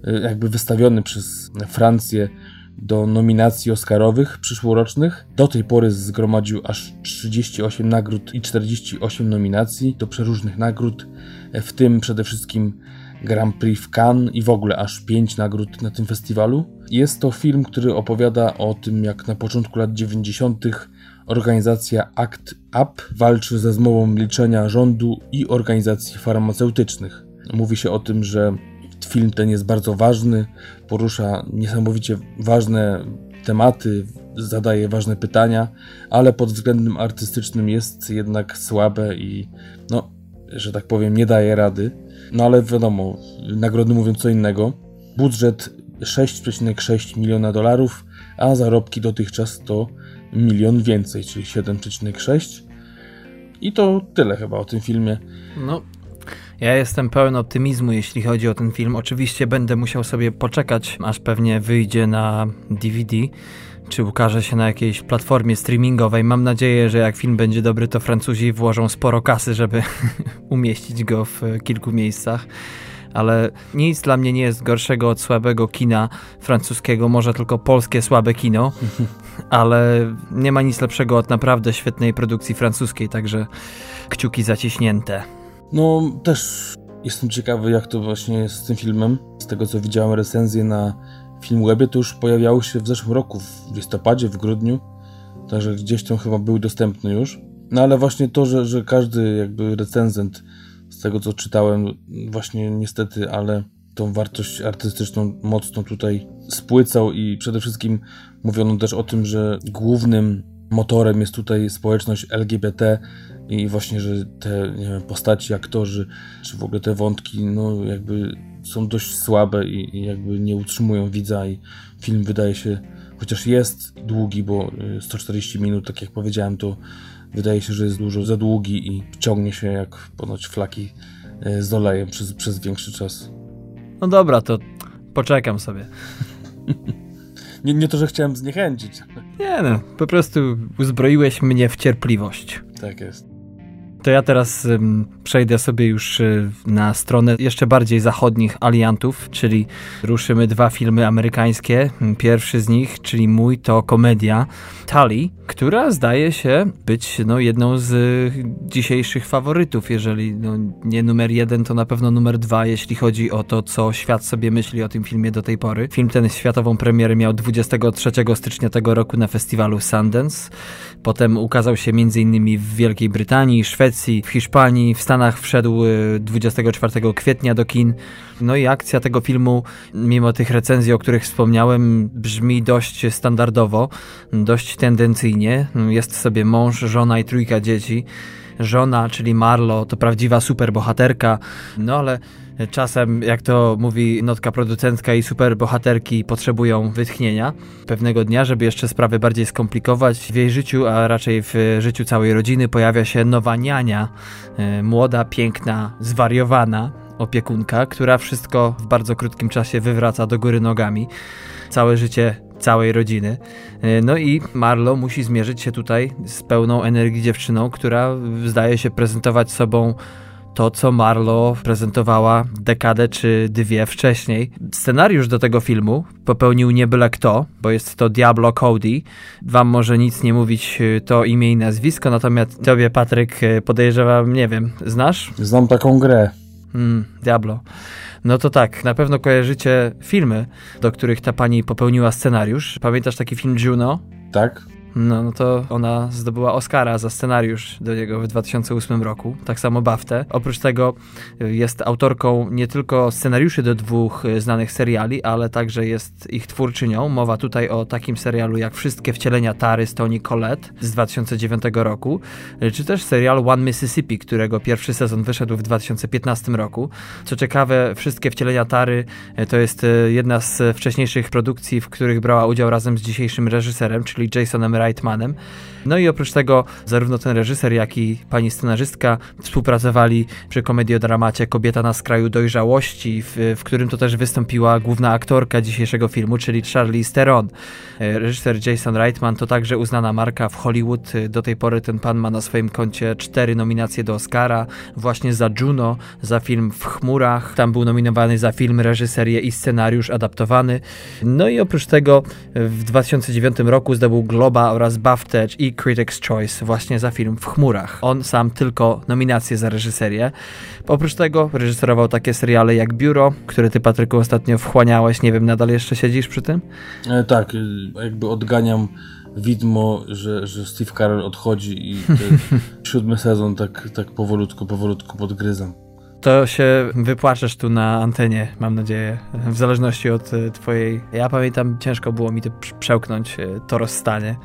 e, jakby wystawiony przez Francję do nominacji Oscarowych przyszłorocznych. Do tej pory zgromadził aż 38 nagród i 48 nominacji do przeróżnych nagród, w tym przede wszystkim Grand Prix w Cannes i w ogóle aż 5 nagród na tym festiwalu. Jest to film, który opowiada o tym, jak na początku lat 90. organizacja ACT UP walczy ze zmową milczenia rządu i organizacji farmaceutycznych. Mówi się o tym, że film ten jest bardzo ważny, porusza niesamowicie ważne tematy, zadaje ważne pytania, ale pod względem artystycznym jest jednak słabe i, no, że tak powiem, nie daje rady. No ale wiadomo, nagrody mówią co innego. Budżet 6,6 miliona dolarów, a zarobki dotychczas to milion więcej, czyli 7,6. I to tyle chyba o tym filmie. No, ja jestem pełen optymizmu, jeśli chodzi o ten film. Oczywiście będę musiał sobie poczekać, aż pewnie wyjdzie na DVD, czy ukaże się na jakiejś platformie streamingowej. Mam nadzieję, że jak film będzie dobry, to Francuzi włożą sporo kasy, żeby umieścić go w kilku miejscach ale nic dla mnie nie jest gorszego od słabego kina francuskiego, może tylko polskie słabe kino, ale nie ma nic lepszego od naprawdę świetnej produkcji francuskiej, także kciuki zaciśnięte. No, też jestem ciekawy, jak to właśnie jest z tym filmem. Z tego, co widziałem recenzje na Filmwebie, to już pojawiały się w zeszłym roku, w listopadzie, w grudniu. Także gdzieś tam chyba był dostępny już. No ale właśnie to, że, że każdy jakby recenzent, tego co czytałem, właśnie niestety, ale tą wartość artystyczną mocno tutaj spłycał i przede wszystkim mówiono też o tym, że głównym motorem jest tutaj społeczność LGBT, i właśnie, że te wiem, postaci, aktorzy, czy w ogóle te wątki, no jakby są dość słabe i, i jakby nie utrzymują widza i film wydaje się, chociaż jest długi, bo 140 y, minut, tak jak powiedziałem, to wydaje się, że jest dużo za długi i ciągnie się jak ponoć flaki y, z olejem przez, przez większy czas. No dobra, to poczekam sobie. nie, nie to, że chciałem zniechęcić. Nie no, po prostu uzbroiłeś mnie w cierpliwość. Tak jest. To ja teraz przejdę sobie już y, na stronę jeszcze bardziej zachodnich aliantów, czyli ruszymy dwa filmy amerykańskie. Pierwszy z nich, czyli mój, to komedia Tali, która zdaje się być no, jedną z dzisiejszych faworytów. Jeżeli no, nie numer jeden, to na pewno numer dwa, jeśli chodzi o to, co świat sobie myśli o tym filmie do tej pory. Film ten światową premierę miał 23 stycznia tego roku na festiwalu Sundance. Potem ukazał się m.in. w Wielkiej Brytanii, Szwecji, w Hiszpanii, w Stanach wszedł 24 y, kwietnia do kin. No i akcja tego filmu, mimo tych recenzji, o których wspomniałem, brzmi dość standardowo, dość tendencyjnie. Jest sobie mąż, żona i trójka dzieci. Żona, czyli Marlo, to prawdziwa superbohaterka, no ale Czasem, jak to mówi notka producentka i superbohaterki potrzebują wytchnienia pewnego dnia, żeby jeszcze sprawy bardziej skomplikować. W jej życiu, a raczej w życiu całej rodziny pojawia się nowa niania, e, młoda, piękna, zwariowana opiekunka, która wszystko w bardzo krótkim czasie wywraca do góry nogami. Całe życie całej rodziny. E, no i Marlo musi zmierzyć się tutaj z pełną energii dziewczyną, która zdaje się prezentować sobą to, co Marlo prezentowała dekadę czy dwie wcześniej. Scenariusz do tego filmu popełnił nie byle kto, bo jest to Diablo Cody. Wam może nic nie mówić e, to imię i nazwisko, natomiast tobie, Patryk, e, podejrzewam, nie wiem, znasz? Znam taką grę. Mm, Diablo. No to tak, na pewno kojarzycie filmy, do których ta pani popełniła scenariusz. Pamiętasz taki film Juno? Tak. No, no to ona zdobyła Oscara za scenariusz do niego w 2008 roku, tak samo Baftę. Oprócz tego y, jest autorką nie tylko scenariuszy do dwóch y, znanych seriali, ale także jest ich twórczynią. Mowa tutaj o takim serialu jak Wszystkie wcielenia Tary z Toni Collette z 2009 roku, y, czy też serial One Mississippi, którego pierwszy sezon wyszedł w 2015 roku. Co ciekawe, Wszystkie wcielenia Tary to jest jedna z wcześniejszych produkcji, w których brała udział razem z dzisiejszym reżyserem, czyli Jasonem Reitmanem. No i oprócz tego zarówno ten reżyser, jak i pani scenarzystka współpracowali przy komediodramacie Kobieta na skraju dojrzałości, w, w którym to też wystąpiła główna aktorka dzisiejszego filmu, czyli Charlize Theron. E, reżyser Jason Reitman to także uznana marka w Hollywood. Do tej pory ten pan ma na swoim koncie cztery nominacje do Oscara, właśnie za Juno, za film W chmurach. Tam był nominowany za film, reżyserię i scenariusz adaptowany. No i oprócz tego w 2009 roku zdobył Globa oraz BAFTA i Critics' Choice właśnie za film W chmurach. On sam tylko nominację za reżyserię. Oprócz tego reżyserował takie seriale jak Biuro, które ty Patryku ostatnio wchłaniałeś. Nie wiem, nadal jeszcze siedzisz przy tym? E, tak, jakby odganiam widmo, że, że Steve Carell odchodzi i siódmy sezon tak, tak powolutku, powolutku podgryzam. To się wypłaczesz tu na antenie, mam nadzieję, w zależności od e, twojej... Ja pamiętam, ciężko było mi to przełknąć, e, to rozstanie.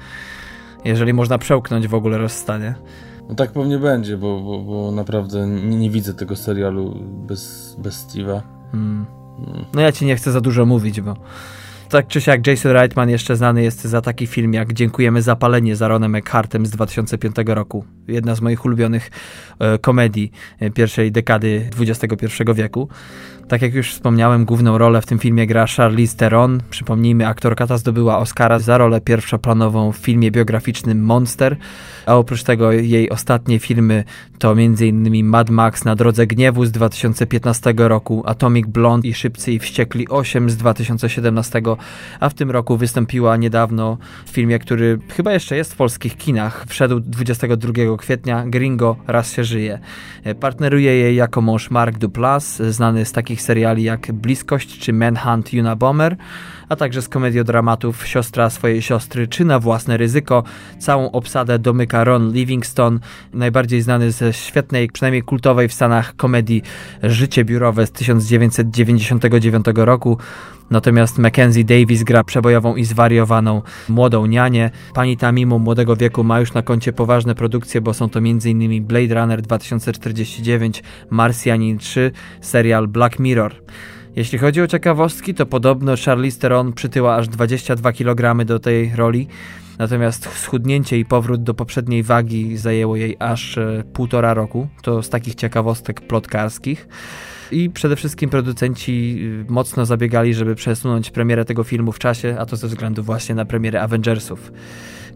Jeżeli można przełknąć w ogóle rozstanie. No tak pewnie będzie, bo, bo, bo naprawdę nie, nie, widzę tego serialu bez, bez Steve'a. Hmm. Hmm. No ja ci nie chcę za dużo mówić, bo tak czy siak Jason Reitman jeszcze znany jest za taki film jak Dziękujemy za palenie z Aaronem Eckhartem z 2005 roku. Jedna z moich ulubionych e, komedii e, pierwszej dekady XXI wieku. Tak jak już wspomniałem, główną rolę w tym filmie gra Charlize Theron. Przypomnijmy, aktorka ta zdobyła Oscara za rolę pierwszoplanową w filmie biograficznym Monster, a oprócz tego jej ostatnie filmy to m.in. Mad Max na drodze gniewu z 2015 roku, Atomic Blonde i Szybcy i Wściekli 8 z 2017, a w tym roku wystąpiła niedawno w filmie, który chyba jeszcze jest w polskich kinach. Wszedł 22 kwietnia, Gringo, raz się żyje. Partneruje jej jako mąż Mark Duplass, znany z takich seriali jak Bliskość czy Manhunt Unabomber, a także z komediodramatów Siostra swojej siostry czy Na własne ryzyko. Całą obsadę domyka Ron Livingston, najbardziej znany ze świetnej, przynajmniej kultowej w Stanach komedii Życie biurowe z 1999 roku. Natomiast Mackenzie Davis gra przebojową i zwariowaną młodą nianię. Pani ta mimo młodego wieku ma już na koncie poważne produkcje, bo są to m.in. Blade Runner 2049, Marsjanin 3, serial Black Mirror. Jeśli chodzi o ciekawostki, to podobno Charlize Theron przytyła aż 22 kg do tej roli, natomiast schudnięcie i powrót do poprzedniej wagi zajęło jej aż e, półtora roku. To z takich ciekawostek plotkarskich. I przede wszystkim producenci y, mocno zabiegali, żeby przesunąć premierę tego filmu w czasie, a to ze względu właśnie na premierę Avengersów.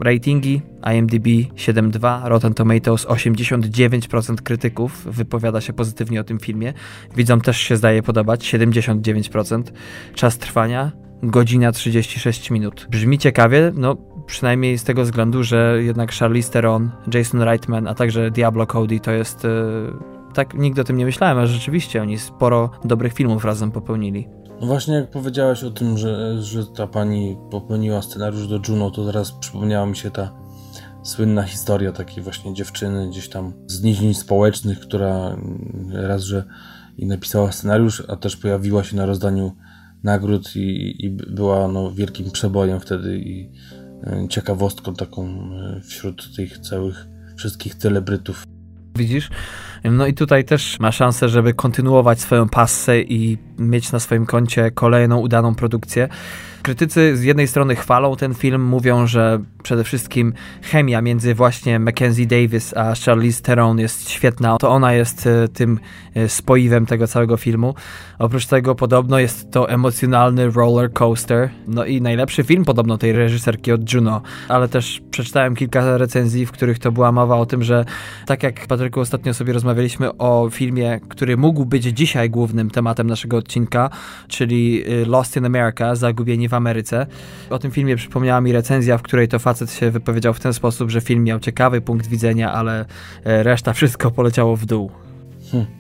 Ratingi IMDb 7.2, Rotten Tomatoes 89% krytyków wypowiada się pozytywnie o tym filmie. Widzom też się zdaje podobać 79%. Czas trwania godzina 36 minut. Brzmi ciekawie, no przynajmniej z tego względu, że jednak Charlize Theron, Jason Reitman, a także Diablo Cody to jest yy, tak nigdy o tym nie myślałem, a rzeczywiście oni sporo dobrych filmów razem popełnili. No właśnie jak powiedziałeś o tym, że, że ta pani popełniła scenariusz do Juno, to teraz przypomniała mi się ta słynna historia takiej właśnie dziewczyny gdzieś tam z nizin społecznych, która raz, że i napisała scenariusz, a też pojawiła się na rozdaniu nagród i, i była no, wielkim przebojem wtedy i e, ciekawostką taką e, wśród tych całych wszystkich celebrytów. Widzisz, No i tutaj też ma szansę, żeby kontynuować swoją passę i mieć na swoim koncie kolejną udaną produkcję. Krytycy z jednej strony chwalą ten film, mówią, że przede wszystkim chemia między właśnie Mackenzie Davis a Charlize Theron jest świetna. To ona jest e, tym e, spoiwem tego całego filmu. Oprócz tego podobno jest to emocjonalny roller coaster. No i najlepszy film podobno tej reżyserki od Juno. Ale też przeczytałem kilka recenzji, w których to była mowa o tym, że tak jak Patryku ostatnio sobie rozmawialiśmy o filmie, który mógł być dzisiaj głównym tematem naszego odcinka, czyli e, Lost in America, Zagubieni w w Ameryce. O tym filmie przypomniała mi recenzja, w której to facet się wypowiedział w ten sposób, że film miał ciekawy punkt widzenia, ale e, reszta wszystko poleciało w dół. Hmm.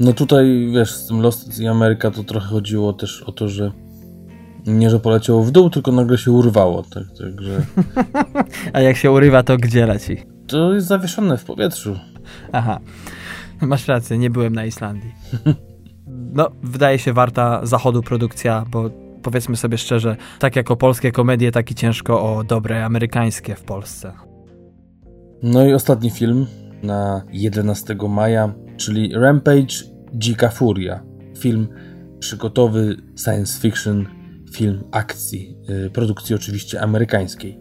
No tutaj, wiesz, z tym Lost in America to trochę chodziło też o to, że nie, że poleciało w dół, tylko nagle się urwało. Tak, także... A jak się urywa, to gdzie leci? To jest zawieszone w powietrzu. Aha. Masz rację, nie byłem na Islandii. No, wydaje się warta zachodu produkcja, bo powiedzmy sobie szczerze, tak jak o polskie komedie, tak i ciężko o dobre amerykańskie w Polsce. No i ostatni film na 11 maja, czyli Rampage Dzika Furia. Film przygotowy, science fiction, film akcji, yy, produkcji oczywiście amerykańskiej.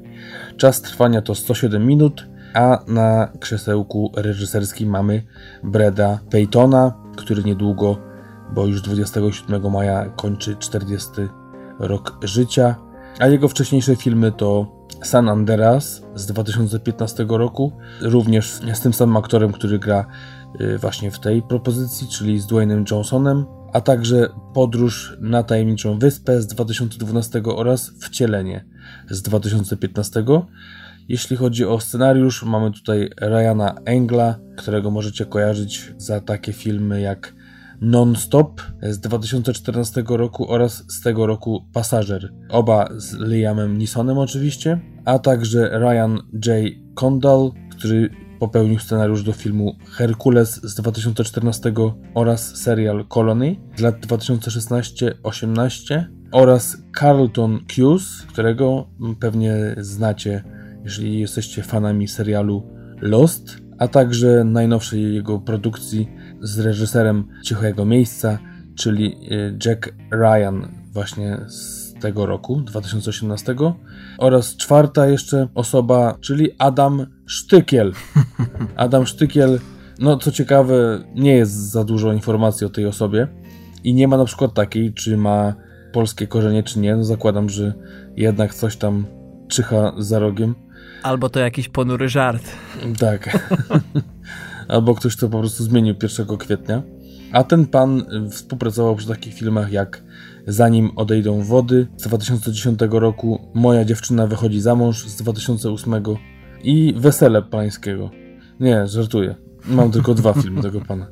Czas trwania to 107 minut, a na krzesełku reżyserskim mamy Breda Peytona, który niedługo, bo już 27 maja kończy 40 rok życia, a jego wcześniejsze filmy to San Andreas z 2015 roku, również z tym samym aktorem, który gra y, właśnie w tej propozycji, czyli z Dwaynem Johnsonem, a także Podróż na tajemniczą wyspę z 2012 oraz Wcielenie z 2015. Jeśli chodzi o scenariusz, mamy tutaj Ryana Engla, którego możecie kojarzyć za takie filmy jak Non-Stop z 2014 roku oraz z tego roku Pasażer. Oba z Liamem Neesonem oczywiście, a także Ryan J. Condal, który popełnił scenariusz do filmu Herkules z 2014 oraz serial Colony z lat 2016-18 oraz Carlton Cuse, którego pewnie znacie, jeżeli jesteście fanami serialu Lost, a także najnowszej jego produkcji z reżyserem Cichego Miejsca, czyli y, Jack Ryan właśnie z tego roku, 2018 oraz czwarta jeszcze osoba, czyli Adam Sztykiel. Adam Sztykiel, no co ciekawe, nie jest za dużo informacji o tej osobie i nie ma na przykład takiej, czy ma polskie korzenie, czy nie. No zakładam, że jednak coś tam czyha za rogiem. Albo to jakiś ponury żart. Tak. albo ktoś to po prostu zmienił 1 kwietnia. A ten pan współpracował przy takich filmach jak Zanim odejdą wody z 2010 roku, Moja dziewczyna wychodzi za mąż z 2008 i Wesele Pańskiego. Nie, żartuję. Mam tylko dwa filmy tego pana.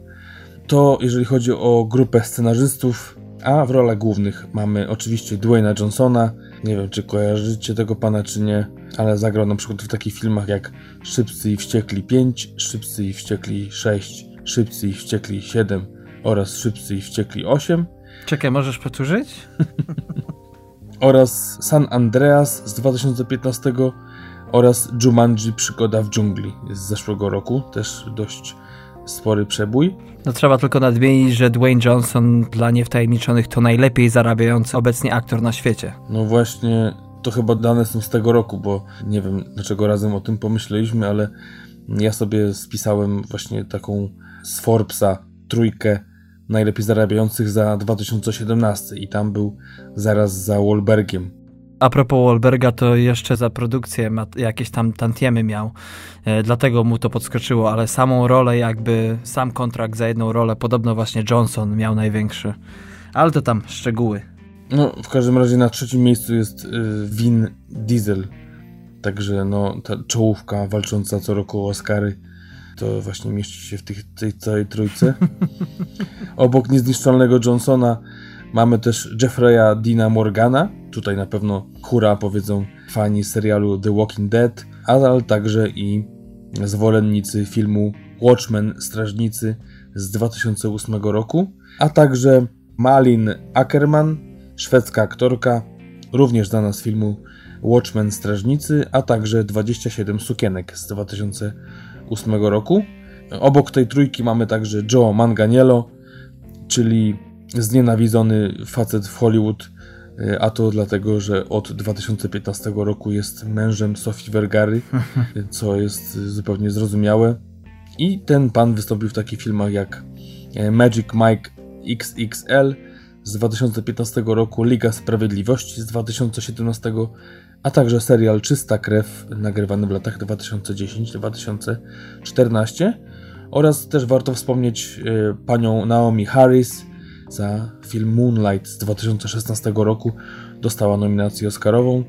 To jeżeli chodzi o grupę scenarzystów, a w rolach głównych mamy oczywiście Dwayna Johnsona. Nie wiem, czy kojarzycie tego pana, czy nie, ale zagrał na przykład w takich filmach jak Szybcy i Wściekli 5, Szybcy i Wściekli 6, Szybcy i Wściekli 7 oraz Szybcy i Wściekli 8. Czekaj, możesz powtórzyć? oraz San Andreas z 2015 oraz Jumanji Przygoda w dżungli z zeszłego roku, też dość spory przebój. No trzeba tylko nadmienić, że Dwayne Johnson dla niewtajemniczonych to najlepiej zarabiający obecnie aktor na świecie. No właśnie, to chyba dane są z tego roku, bo nie wiem dlaczego razem o tym pomyśleliśmy, ale ja sobie spisałem właśnie taką z Forbesa trójkę najlepiej zarabiających za 2017 i tam był zaraz za Wahlbergiem. A propos Wahlberga, to jeszcze za produkcję jakieś tam tantiemy miał, e, dlatego mu to podskoczyło, ale samą rolę jakby, sam kontrakt za jedną rolę, podobno właśnie Johnson miał największy. Ale to tam szczegóły. No, w każdym razie na trzecim miejscu jest y, Vin Diesel. Także no, ta czołówka walcząca co roku o Oscary to właśnie mieści się w tych, tej całej trójce. Obok niezniszczalnego Johnsona mamy też Jeffreya Dina Morgana. Tutaj na pewno hura powiedzą fani serialu The Walking Dead, ale także i zwolennicy filmu Watchmen Strażnicy z 2008 roku, a także Malin Ackerman, szwedzka aktorka, również znana z filmu Watchmen Strażnicy, a także 27 sukienek z 2008 roku. Obok tej trójki mamy także Joe Manganiello, czyli znienawidzony facet w Hollywood, e, a to dlatego, że od 2015 roku jest mężem Sofii Vergary, co jest zupełnie zrozumiałe. I ten pan wystąpił w takich filmach jak e, Magic Mike XXL z 2015 roku, Liga Sprawiedliwości z 2017, a także serial Czysta Krew nagrywany w latach 2010-2014 oraz też warto wspomnieć e, panią Naomi Harris za film Moonlight z 2016 roku. Dostała nominację Oscarową.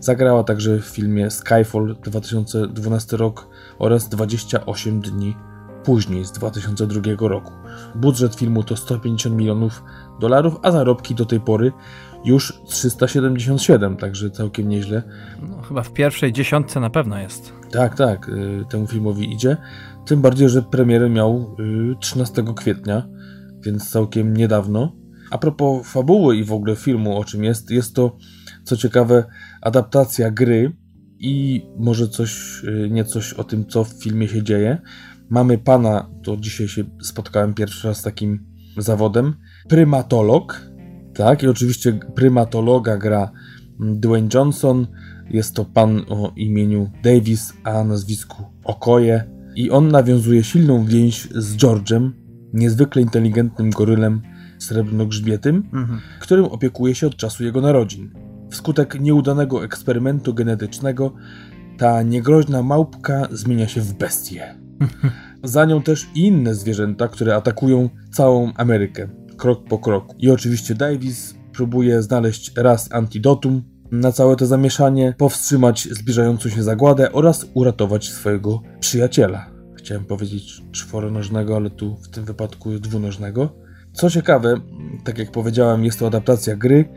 Zagrała także w filmie Skyfall 2012 rok oraz 28 dni później z 2002 roku. Budżet filmu to 150 milionów dolarów, a zarobki do tej pory już 377, także całkiem nieźle. No, chyba w pierwszej dziesiątce na pewno jest. Tak, tak, y, temu filmowi idzie. Tym bardziej, że premierę miał 13 y, kwietnia, więc całkiem niedawno. A propos fabuły i w ogóle filmu, o czym jest, jest to, co ciekawe, adaptacja gry i może coś, y, niecoś o tym, co w filmie się dzieje. Mamy pana, to dzisiaj się spotkałem pierwszy raz z takim zawodem, prymatolog, tak, i oczywiście prymatologa gra Dwayne Johnson, jest to pan o imieniu Davis, a nazwisku Okoje i on nawiązuje silną więź z George'em, niezwykle inteligentnym gorylem srebrnogrzbietym, mhm. którym opiekuje się od czasu jego narodzin. Wskutek nieudanego eksperymentu genetycznego ta niegroźna małpka zmienia się w bestię. Za nią też inne zwierzęta, które atakują całą Amerykę, krok po kroku. I oczywiście Davis próbuje znaleźć raz antidotum na całe to zamieszanie, powstrzymać zbliżającą się zagładę oraz uratować swojego przyjaciela. Chciałem powiedzieć czworonożnego, ale tu w tym wypadku dwunożnego. Co ciekawe, tak jak powiedziałem, jest to adaptacja gry.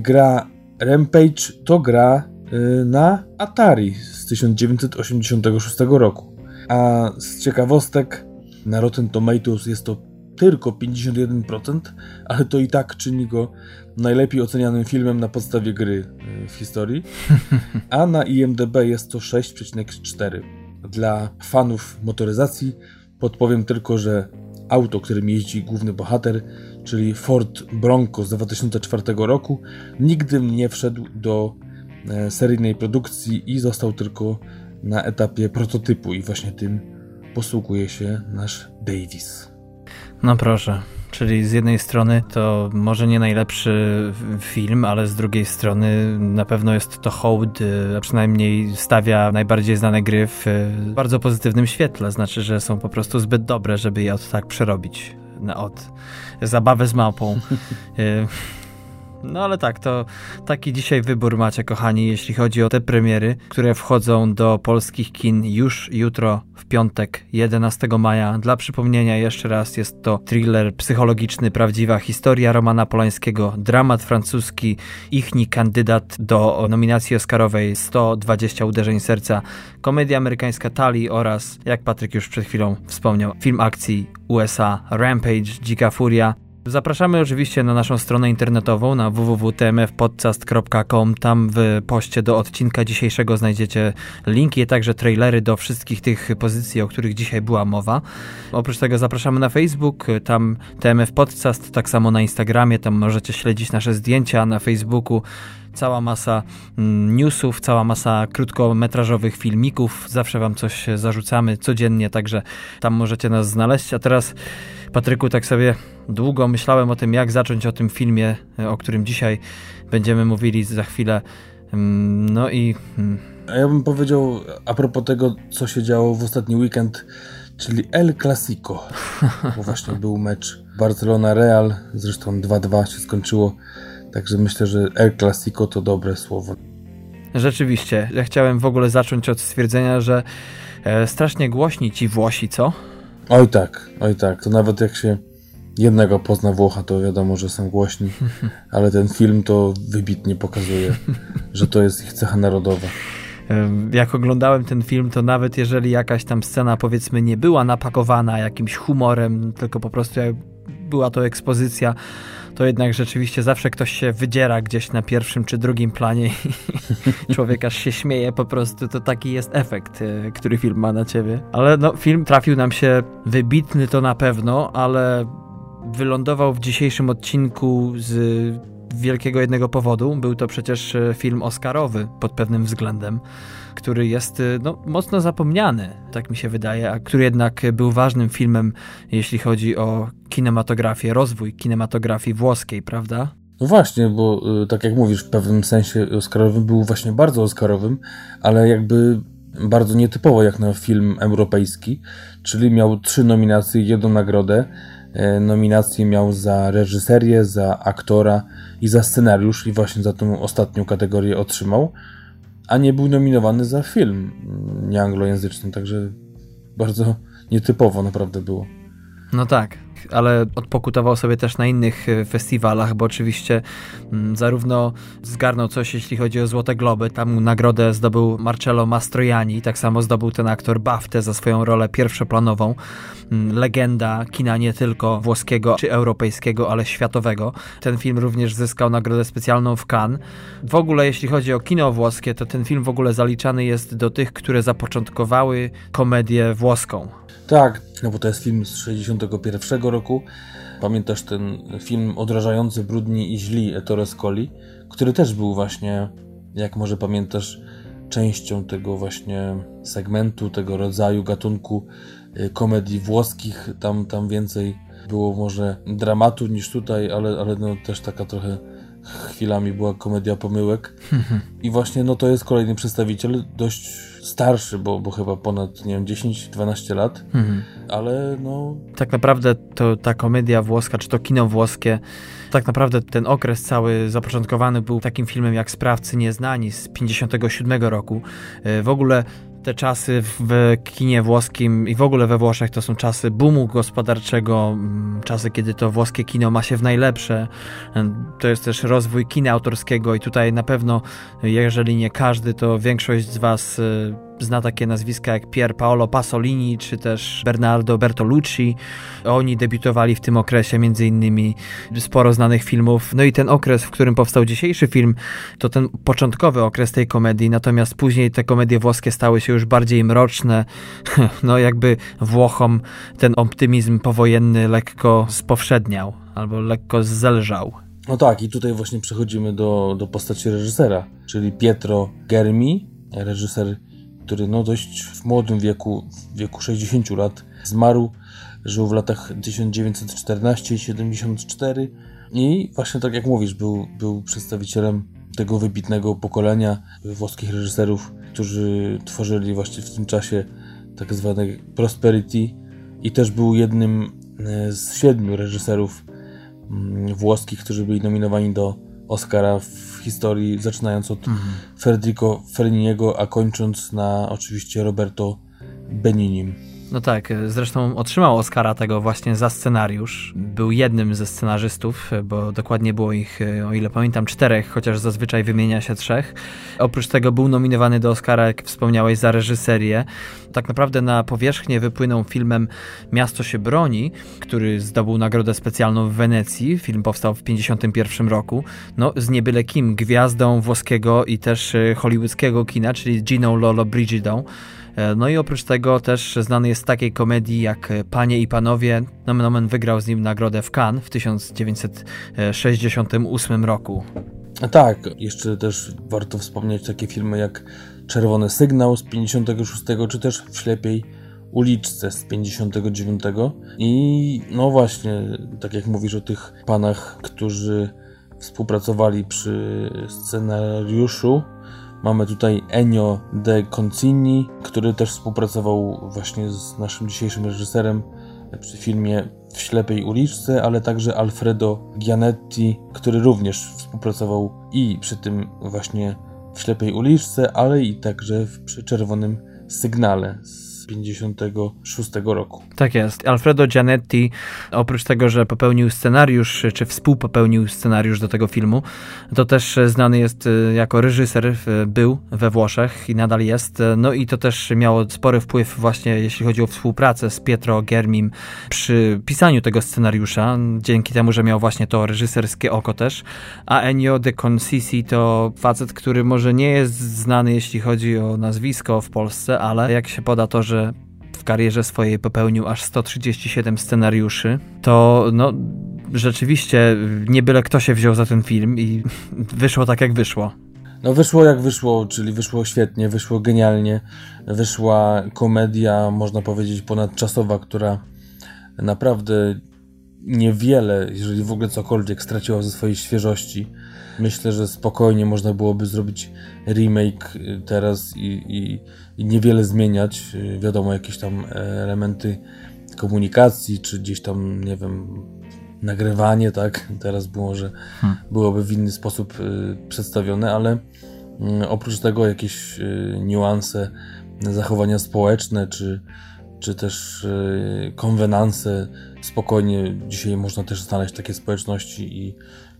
Gra Rampage to gra y, na Atari z 1986 roku. A z ciekawostek na Rotten Tomatoes jest to tylko 51%, ale to i tak czyni go najlepiej ocenianym filmem na podstawie gry y, w historii. A na IMDb jest to 6,4. Dla fanów motoryzacji podpowiem tylko, że auto, którym jeździ główny bohater, czyli Ford Bronco z 2004 roku, nigdy nie wszedł do e, seryjnej produkcji i został tylko na etapie prototypu i właśnie tym posługuje się nasz Davis. No proszę. Czyli z jednej strony to może nie najlepszy film, ale z drugiej strony na pewno jest to hołd, y, a przynajmniej stawia najbardziej znane gry w y, bardzo pozytywnym świetle. Znaczy, że są po prostu zbyt dobre, żeby je od tak przerobić. Na od zabawę z mapą. No ale tak, to taki dzisiaj wybór macie, kochani, jeśli chodzi o te premiery, które wchodzą do polskich kin już jutro, w piątek, 11 maja. Dla przypomnienia jeszcze raz, jest to thriller psychologiczny, prawdziwa historia Romana Polańskiego, dramat francuski, ichni kandydat do nominacji Oscarowej 120 uderzeń serca, komedia amerykańska Tali oraz, jak Patryk już przed chwilą wspomniał, film akcji USA Rampage, Dzika Furia. Zapraszamy oczywiście na naszą stronę internetową na www.tmfpodcast.com. Tam w poście do odcinka dzisiejszego znajdziecie linki, a także trailery do wszystkich tych pozycji, o których dzisiaj była mowa. Oprócz tego zapraszamy na Facebook, tam TMF Podcast, tak samo na Instagramie, tam możecie śledzić nasze zdjęcia na Facebooku cała masa mm, newsów, cała masa krótkometrażowych filmików. Zawsze Wam coś zarzucamy codziennie, także tam możecie nas znaleźć. A teraz, Patryku, tak sobie długo myślałem o tym, jak zacząć o tym filmie, o którym dzisiaj będziemy mówili za chwilę. Mm, no i. Mm. A ja bym powiedział a propos tego, co się działo w ostatni weekend, czyli El Clasico. Bo właśnie był mecz Barcelona-Real, zresztą 2-2 się skończyło. Także myślę, że El Clasico to dobre słowo. Rzeczywiście. Ja chciałem w ogóle zacząć od stwierdzenia, że e, strasznie głośni ci Włosi, co? Oj tak, oj tak. To nawet jak się jednego pozna Włocha, to wiadomo, że są głośni, ale ten film to wybitnie pokazuje, że to jest ich cecha narodowa. Jak oglądałem ten film, to nawet jeżeli jakaś tam scena powiedzmy nie była napakowana jakimś humorem, tylko po prostu była to ekspozycja, to jednak rzeczywiście zawsze ktoś się wydziera gdzieś na pierwszym czy drugim planie i człowiek aż się śmieje po prostu. To taki jest efekt, e, który film ma na ciebie. Ale no, film trafił nam się wybitny to na pewno, ale wylądował w dzisiejszym odcinku z wielkiego jednego powodu. Był to przecież e, film Oscarowy pod pewnym względem, który jest e, no, mocno zapomniany, tak mi się wydaje, a który jednak był ważnym filmem, jeśli chodzi o kinematografię, rozwój kinematografii włoskiej, prawda? No właśnie, bo e, tak jak mówisz, w pewnym sensie Oscarowym był właśnie bardzo Oscarowym, ale jakby bardzo nietypowo jak na film europejski, czyli miał trzy nominacje, jedną nagrodę E, nominację miał za reżyserię, za aktora i za scenariusz i właśnie za tą ostatnią kategorię otrzymał, a nie był nominowany za film nieanglojęzyczny, także bardzo nietypowo naprawdę było. No tak, ale odpokutował sobie też na innych e, festiwalach, bo oczywiście mm, zarówno zgarnął coś, jeśli chodzi o Złote Globy, tam nagrodę zdobył Marcello Mastroianni, tak samo zdobył ten aktor BAFTę za swoją rolę pierwszoplanową, mm, legenda kina nie tylko włoskiego czy europejskiego, ale światowego. Ten film również zyskał nagrodę specjalną w Cannes. W ogóle jeśli chodzi o kino włoskie, to ten film w ogóle zaliczany jest do tych, które zapoczątkowały komedię włoską. Tak, no bo to jest film z 61 roku. Pamiętasz ten film odrażający Brudni i Źli Ettore Scoli, który też był właśnie, jak może pamiętasz, częścią tego właśnie segmentu, tego rodzaju gatunku y, komedii włoskich. Tam, tam więcej było może dramatu niż tutaj, ale, ale no też taka trochę chwilami była komedia pomyłek. I właśnie no to jest kolejny przedstawiciel, dość starszy, bo, bo chyba ponad, nie wiem, 10-12 lat, mhm. ale no... Tak naprawdę to ta komedia włoska, czy to kino włoskie, tak naprawdę ten okres cały zapoczątkowany był takim filmem jak Sprawcy Nieznani z 57 roku. E, w ogóle te czasy w kinie włoskim i w ogóle we Włoszech to są czasy boomu gospodarczego, mm, czasy, kiedy to włoskie kino ma się w najlepsze. To jest też rozwój kina autorskiego i tutaj na pewno, jeżeli nie każdy, to większość z Was y, zna takie nazwiska jak Pier Paolo Pasolini czy też Bernardo Bertolucci. Oni debiutowali w tym okresie między innymi sporo znanych filmów. No i ten okres, w którym powstał dzisiejszy film, to ten początkowy okres tej komedii, natomiast później te komedie włoskie stały się już bardziej mroczne. No jakby Włochom ten optymizm powojenny lekko spowszedniał albo lekko zelżał. No tak, i tutaj właśnie przechodzimy do, do postaci reżysera, czyli Pietro Germi, reżyser który no dość w młodym wieku, w wieku 60 lat, zmarł. Żył w latach 1914 i 74 i właśnie tak jak mówisz, był, był przedstawicielem tego wybitnego pokolenia włoskich reżyserów, którzy tworzyli właśnie w tym czasie tak zwane prosperity i też był jednym e, z siedmiu reżyserów mm, włoskich, którzy byli nominowani do Oscara w historii, zaczynając od mhm. Federico Felliniego, a kończąc na oczywiście Roberto Beninim. No tak, zresztą otrzymał Oscara tego właśnie za scenariusz. Był jednym ze scenarzystów, bo dokładnie było ich, o ile pamiętam, czterech, chociaż zazwyczaj wymienia się trzech. Oprócz tego był nominowany do Oscara, jak wspomniałeś, za reżyserię. Tak naprawdę na powierzchnię wypłynął filmem Miasto się broni, który zdobył nagrodę specjalną w Wenecji. Film powstał w 1951 roku. No, z niebyle kim, gwiazdą włoskiego i też e, hollywoodzkiego kina, czyli Gino Lolo Brigidą. E, no i oprócz tego też znany jest z takiej komedii jak Panie i Panowie. Nomen Omen wygrał z nim nagrodę w Cannes w 1968 roku. Tak, jeszcze też warto wspomnieć takie filmy jak Czerwony Sygnał z 56, czy też W ślepiej uliczce z 59. I no właśnie, tak jak mówisz o tych panach, którzy współpracowali przy scenariuszu, Mamy tutaj Ennio de Concini, który też współpracował właśnie z naszym dzisiejszym reżyserem przy filmie W ślepej uliczce, ale także Alfredo Gianetti, który również współpracował i przy tym właśnie w ślepej uliczce, ale i także przy czerwonym sygnale z 56 roku. Tak jest. Alfredo Gianetti, oprócz tego, że popełnił scenariusz, czy współpopełnił scenariusz do tego filmu, to też znany jest y, jako reżyser, y, był we Włoszech i nadal jest. No i to też miało spory wpływ właśnie, jeśli chodzi o współpracę z Pietro Germim przy pisaniu tego scenariusza, dzięki temu, że miał właśnie to reżyserskie oko też. A Ennio de Concisi to facet, który może nie jest znany, jeśli chodzi o nazwisko w Polsce, ale jak się poda to, że w karierze swojej popełnił aż 137 scenariuszy, to no rzeczywiście nie byle kto się wziął za ten film i wyszło tak jak wyszło. No wyszło jak wyszło, czyli wyszło świetnie, wyszło genialnie. Wyszła komedia, można powiedzieć, ponadczasowa, która naprawdę niewiele, jeżeli w ogóle cokolwiek, straciła ze swojej świeżości. Myślę, że spokojnie można byłoby zrobić remake teraz i, i niewiele zmieniać. Y, wiadomo, jakieś tam elementy komunikacji, czy gdzieś tam, nie wiem, nagrywanie, tak? Teraz było, że hmm. byłoby w inny sposób y, przedstawione, ale oprócz tego jakieś niuanse, zachowania społeczne, czy, czy też konwenanse. Spokojnie dzisiaj można też znaleźć takie społeczności i,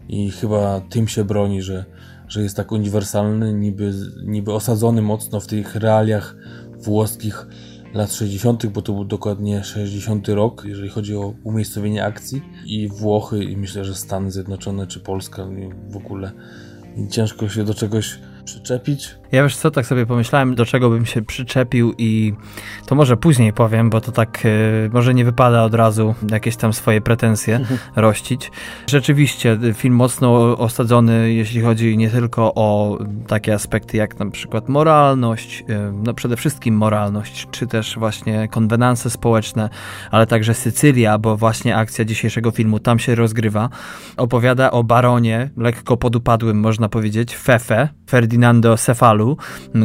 i chyba tym się broni, że, że jest tak uniwersalny, niby, niby osadzony mocno w tych realiach włoskich lat 60., bo to był dokładnie 60 rok, jeżeli chodzi o umiejscowienie akcji i Włochy i myślę, że Stany Zjednoczone czy Polska w ogóle ciężko się do czegoś przyczepić. Ja wiesz co, tak sobie pomyślałem, do czego bym się przyczepił i to może później powiem, bo to tak y, może nie wypada od razu jakieś tam swoje pretensje mhm. rościć. Rzeczywiście film mocno osadzony, jeśli chodzi nie tylko o takie aspekty jak na przykład moralność, y, no przede wszystkim moralność, czy też właśnie konwenanse społeczne, ale także Sycylia, bo właśnie akcja dzisiejszego filmu tam się rozgrywa. Opowiada o baronie, lekko podupadłym można powiedzieć, Fefe, Ferdinando Cefalu,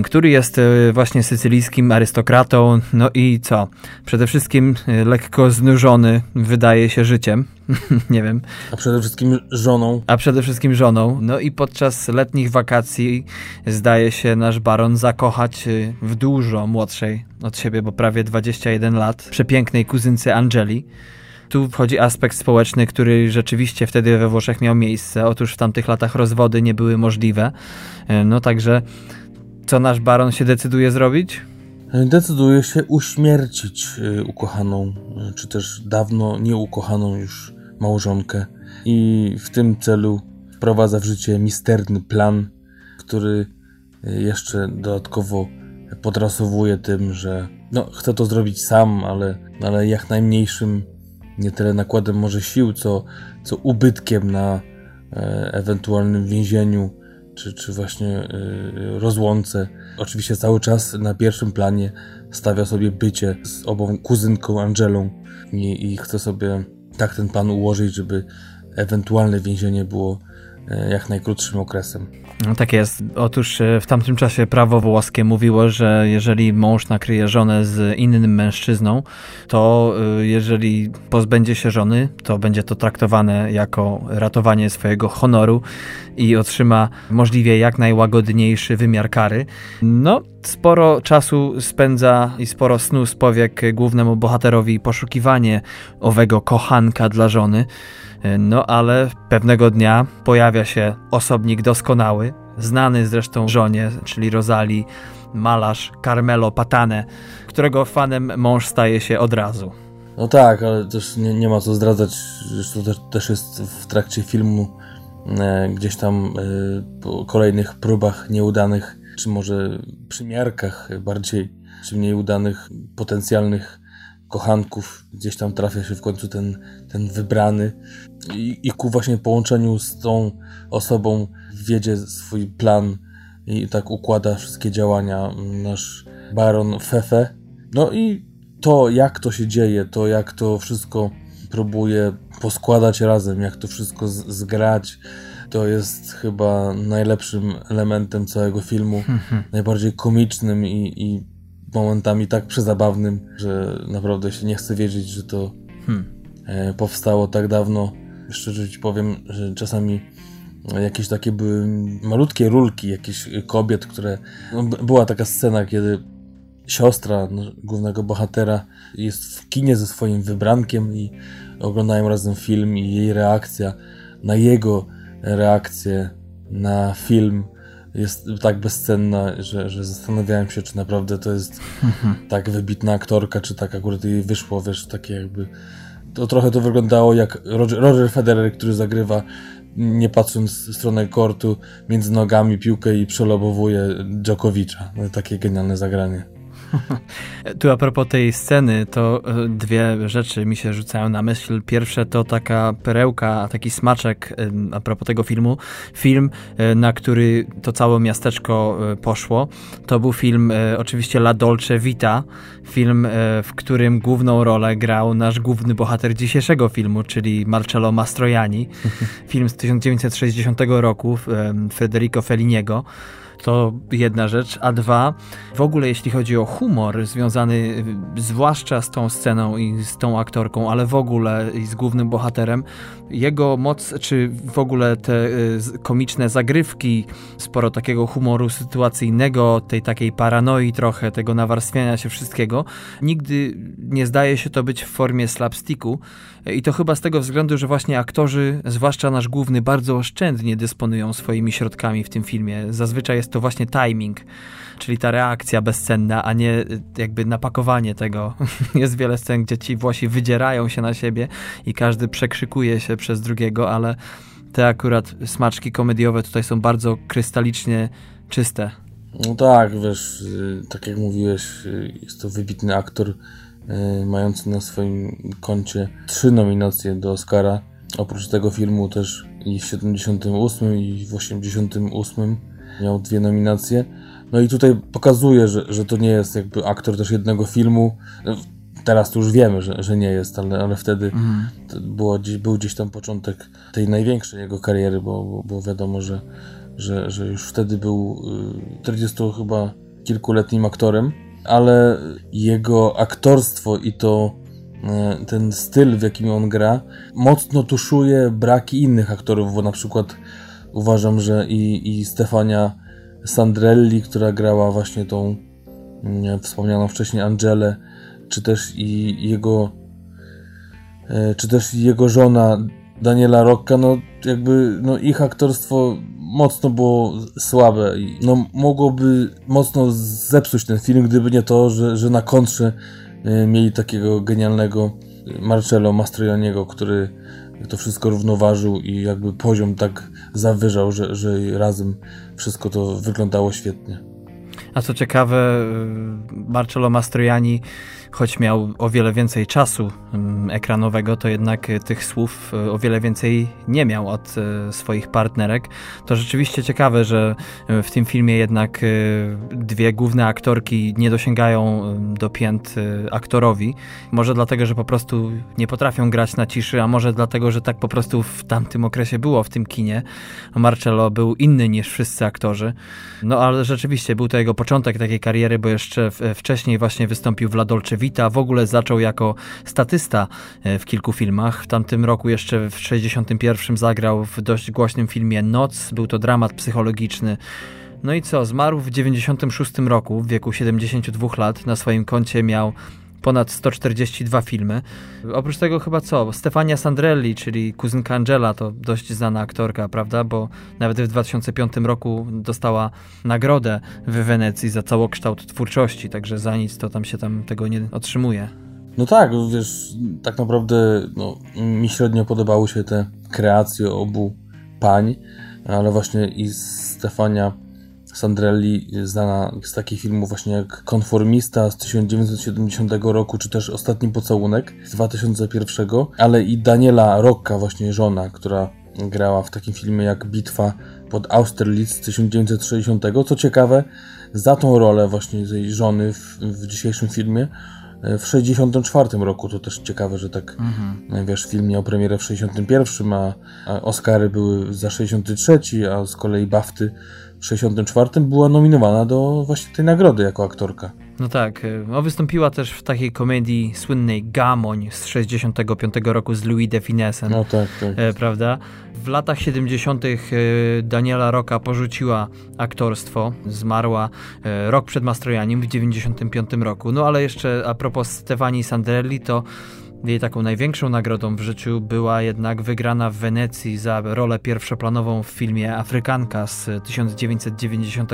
który jest e, właśnie sycylijskim arystokratą, no i co? Przede wszystkim e, lekko znużony wydaje się życiem, nie wiem. A przede wszystkim żoną. A przede wszystkim żoną. No i podczas letnich wakacji zdaje się nasz baron zakochać e, w dużo młodszej od siebie, bo prawie 21 lat, przepięknej kuzynce Angeli tu wchodzi aspekt społeczny, który rzeczywiście wtedy we Włoszech miał miejsce. Otóż w tamtych latach rozwody nie były możliwe. No także, co nasz baron się decyduje zrobić? Decyduje się uśmiercić e, ukochaną, e, czy też dawno nieukochaną już małżonkę. I w tym celu wprowadza w życie misterny plan, który jeszcze dodatkowo podrasowuje tym, że no, chce to zrobić sam, ale, ale jak najmniejszym nie tyle nakładem może sił, co, co ubytkiem na e, ewentualnym więzieniu, czy, czy właśnie e, rozłące. Oczywiście cały czas na pierwszym planie stawia sobie bycie z obą kuzynką Angelą i, i chce sobie tak ten plan ułożyć, żeby ewentualne więzienie było jak najkrótszym okresem. No tak jest. Otóż e, w tamtym czasie prawo włoskie mówiło, że jeżeli mąż nakryje żonę z innym mężczyzną, to e, jeżeli pozbędzie się żony, to będzie to traktowane jako ratowanie swojego honoru i otrzyma możliwie jak najłagodniejszy wymiar kary. No, sporo czasu spędza i sporo snu z powiek głównemu bohaterowi poszukiwanie owego kochanka dla żony. No ale pewnego dnia pojawia się osobnik doskonały, znany zresztą żonie, czyli Rosali, malarz Carmelo Patane, którego fanem mąż staje się od razu. No tak, ale też nie, nie ma co zdradzać, to też, też jest w trakcie filmu e, gdzieś tam e, po kolejnych próbach nieudanych, czy może przymiarkach bardziej, czy mniej udanych potencjalnych kochanków, gdzieś tam trafia się w końcu ten, ten wybrany i, i ku właśnie połączeniu z tą osobą wiedzie swój plan i tak układa wszystkie działania nasz baron Fefe. No i to, jak to się dzieje, to jak to wszystko próbuje poskładać razem, jak to wszystko zgrać, to jest chyba najlepszym elementem całego filmu, najbardziej komicznym i, i momentami tak przezabawnym, że naprawdę się nie chce wierzyć, że to hmm. E, powstało tak dawno. Szczerze ci powiem, że czasami jakieś takie były malutkie rulki, jakieś kobiet, które... No, była taka scena, kiedy siostra no, głównego bohatera jest w kinie ze swoim wybrankiem i oglądają razem film i jej reakcja na jego reakcję na film jest tak bezcenna, że, że zastanawiałem się, czy naprawdę to jest tak wybitna aktorka, czy tak akurat jej wyszło, wiesz, takie jakby... To trochę to wyglądało jak Roger, Roger Federer, który zagrywa nie patrząc w stronę kortu, między nogami piłkę i przelobowuje Dżokowicza. No, takie genialne zagranie. Tu a propos tej sceny, to e, dwie rzeczy mi się rzucają na myśl. Pierwsze to taka perełka, taki smaczek a propos tego filmu. Film, e, na który to całe miasteczko e, poszło, to był film oczywiście La Dolce Vita, film, w którym główną rolę grał nasz główny bohater dzisiejszego filmu, czyli Marcello Mastroianni. Film z 1960 roku Federico Felliniego. To jedna rzecz. A dwa, w ogóle jeśli chodzi o humor związany zwłaszcza z tą sceną i z tą aktorką, ale w ogóle i z głównym bohaterem, jego moc, czy w ogóle te y, komiczne zagrywki, sporo takiego humoru sytuacyjnego, tej takiej paranoi trochę, tego nawarstwiania się wszystkiego, nigdy nie zdaje się to być w formie slapsticku i to chyba z tego względu, że właśnie aktorzy, zwłaszcza nasz główny, bardzo oszczędnie dysponują swoimi środkami w tym filmie. Zazwyczaj jest to właśnie timing, czyli ta reakcja bezcenna, a nie y, jakby napakowanie tego. Jest wiele scen, gdzie ci Włosi wydzierają się na siebie i każdy przekrzykuje się przez drugiego, ale te akurat smaczki komediowe tutaj są bardzo krystalicznie czyste. No tak, wiesz, y, tak jak mówiłeś, y, jest to wybitny aktor mający na swoim koncie trzy nominacje do Oscara. Oprócz tego filmu też i w 78 i w 88 miał dwie nominacje. No i tutaj pokazuje, że, że to nie jest jakby aktor też jednego filmu. Teraz to już wiemy, że, że nie jest, ale, ale wtedy mhm. było, był gdzieś tam początek tej największej jego kariery, bo, bo, bo wiadomo, że, że, że już wtedy był 40 y, chyba kilkuletnim aktorem, ale jego aktorstwo i to y, ten styl, w jakim on gra, mocno tuszuje braki innych aktorów, bo na przykład uważam, że i, i Stefania Sandrelli, która grała właśnie tą nie, wspomnianą wcześniej Angelę, czy też i jego e, czy też jego żona Daniela Rocca, no jakby no ich aktorstwo mocno było słabe i no mogłoby mocno zepsuć ten film, gdyby nie to, że, że na kontrze e, mieli takiego genialnego Marcello Mastroianniego, który to wszystko równoważył i jakby poziom tak zawyżał, że, że razem wszystko to wyglądało świetnie. A co ciekawe, y, Marcello Mastroianni choć miał o wiele więcej czasu mm, ekranowego, to jednak e, tych słów e, o wiele więcej nie miał od e, swoich partnerek. To rzeczywiście ciekawe, że w tym filmie jednak dwie główne aktorki nie dosięgają do pięt aktorowi. Może dlatego, że po prostu nie potrafią grać na ciszy, a może dlatego, że tak po prostu w tamtym okresie było w tym kinie. Marcello był inny niż wszyscy aktorzy. No ale rzeczywiście był to jego początek takiej kariery, bo jeszcze wcześniej właśnie wystąpił w La Dolce Vita, w ogóle zaczął jako statysta e, w kilku filmach. W tamtym roku jeszcze w 61 zagrał w dość głośnym filmie Noc, był to dramat psychologiczny. No i co, zmarł w 96 roku, w wieku 72 lat. Na swoim koncie miał ponad 142 filmy. Oprócz tego chyba co? Stefania Sandrelli, czyli kuzynka Angela, to dość znana aktorka, prawda? Bo nawet w 2005 roku dostała nagrodę w Wenecji za całokształt twórczości, także za nic to tam się tam tego nie otrzymuje. No tak, wiesz, tak naprawdę no, mi średnio podobały się te kreacje obu pań, ale właśnie i Stefania Sandrelli, znana z takich filmów właśnie jak Konformista z 1970 roku, czy też Ostatni Pocałunek z 2001, ale i Daniela Rocca, właśnie żona, która grała w takim filmie jak Bitwa pod Austerlitz z 1960. Co ciekawe, za tą rolę właśnie tej żony w, w dzisiejszym filmie e, w 64 roku, to też ciekawe, że tak, mhm. wiesz, film miał premierę w 61, a, a Oscary były za 63, a z kolei Bafty 64 była nominowana do właśnie tej nagrody jako aktorka. No tak, y, no wystąpiła też w takiej komedii słynnej Gamoń z 65 roku z Louis de Finesem. No tak, tak. E, prawda? W latach 70. E, Daniela Roka porzuciła aktorstwo, zmarła e, rok przed Mastrojaniem w 95 roku. No ale jeszcze a propos Stefani Sandrelli, to jej taką największą nagrodą w życiu była jednak wygrana w Wenecji za rolę pierwszoplanową w filmie Afrykanka z 1990